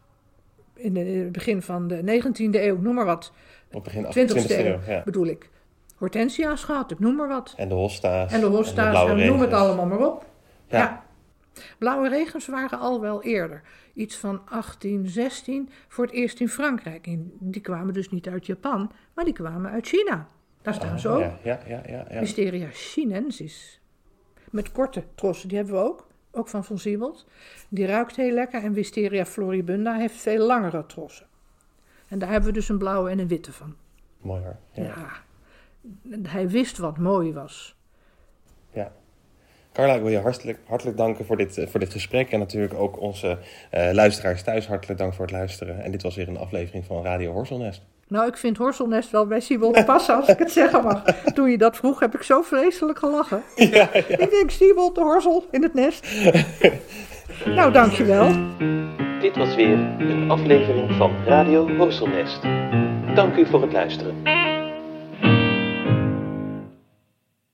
in de- in het begin van de 19e eeuw, noem maar wat, op begin 20e 20e eeuw. Ja. bedoel ik, hortensia's gehad, ik noem maar wat. En de hosta's. En de hosta's, en noem het allemaal maar op. Ja. Ja. Blauwe regens waren al wel eerder. Iets van 1816 voor het eerst in Frankrijk. En die kwamen dus niet uit Japan, maar die kwamen uit China. Daar staan ze ook. Ja, ja, ja, ja, ja. Wisteria chinensis. Met korte trossen, die hebben we ook. Ook van Siebold. Die ruikt heel lekker. En Wisteria floribunda heeft veel langere trossen. En daar hebben we dus een blauwe en een witte van. Mooi hoor. Ja. Ja. Hij wist wat mooi was. Ja. Carla, ik wil je hartelijk, hartelijk danken voor dit, eh, voor dit gesprek. En natuurlijk ook onze eh, luisteraars thuis hartelijk dank voor het luisteren. En dit was weer een aflevering van Radio Horselnest. Nou, ik vind Horselnest wel bij Siebold passen, als ik het zeggen mag. Toen je dat vroeg, heb ik zo vreselijk gelachen. Ja, Ik denk Siebold de horsel in het nest. nou, dankjewel. Dit was weer een aflevering van Radio Horselnest. Dank u voor het luisteren.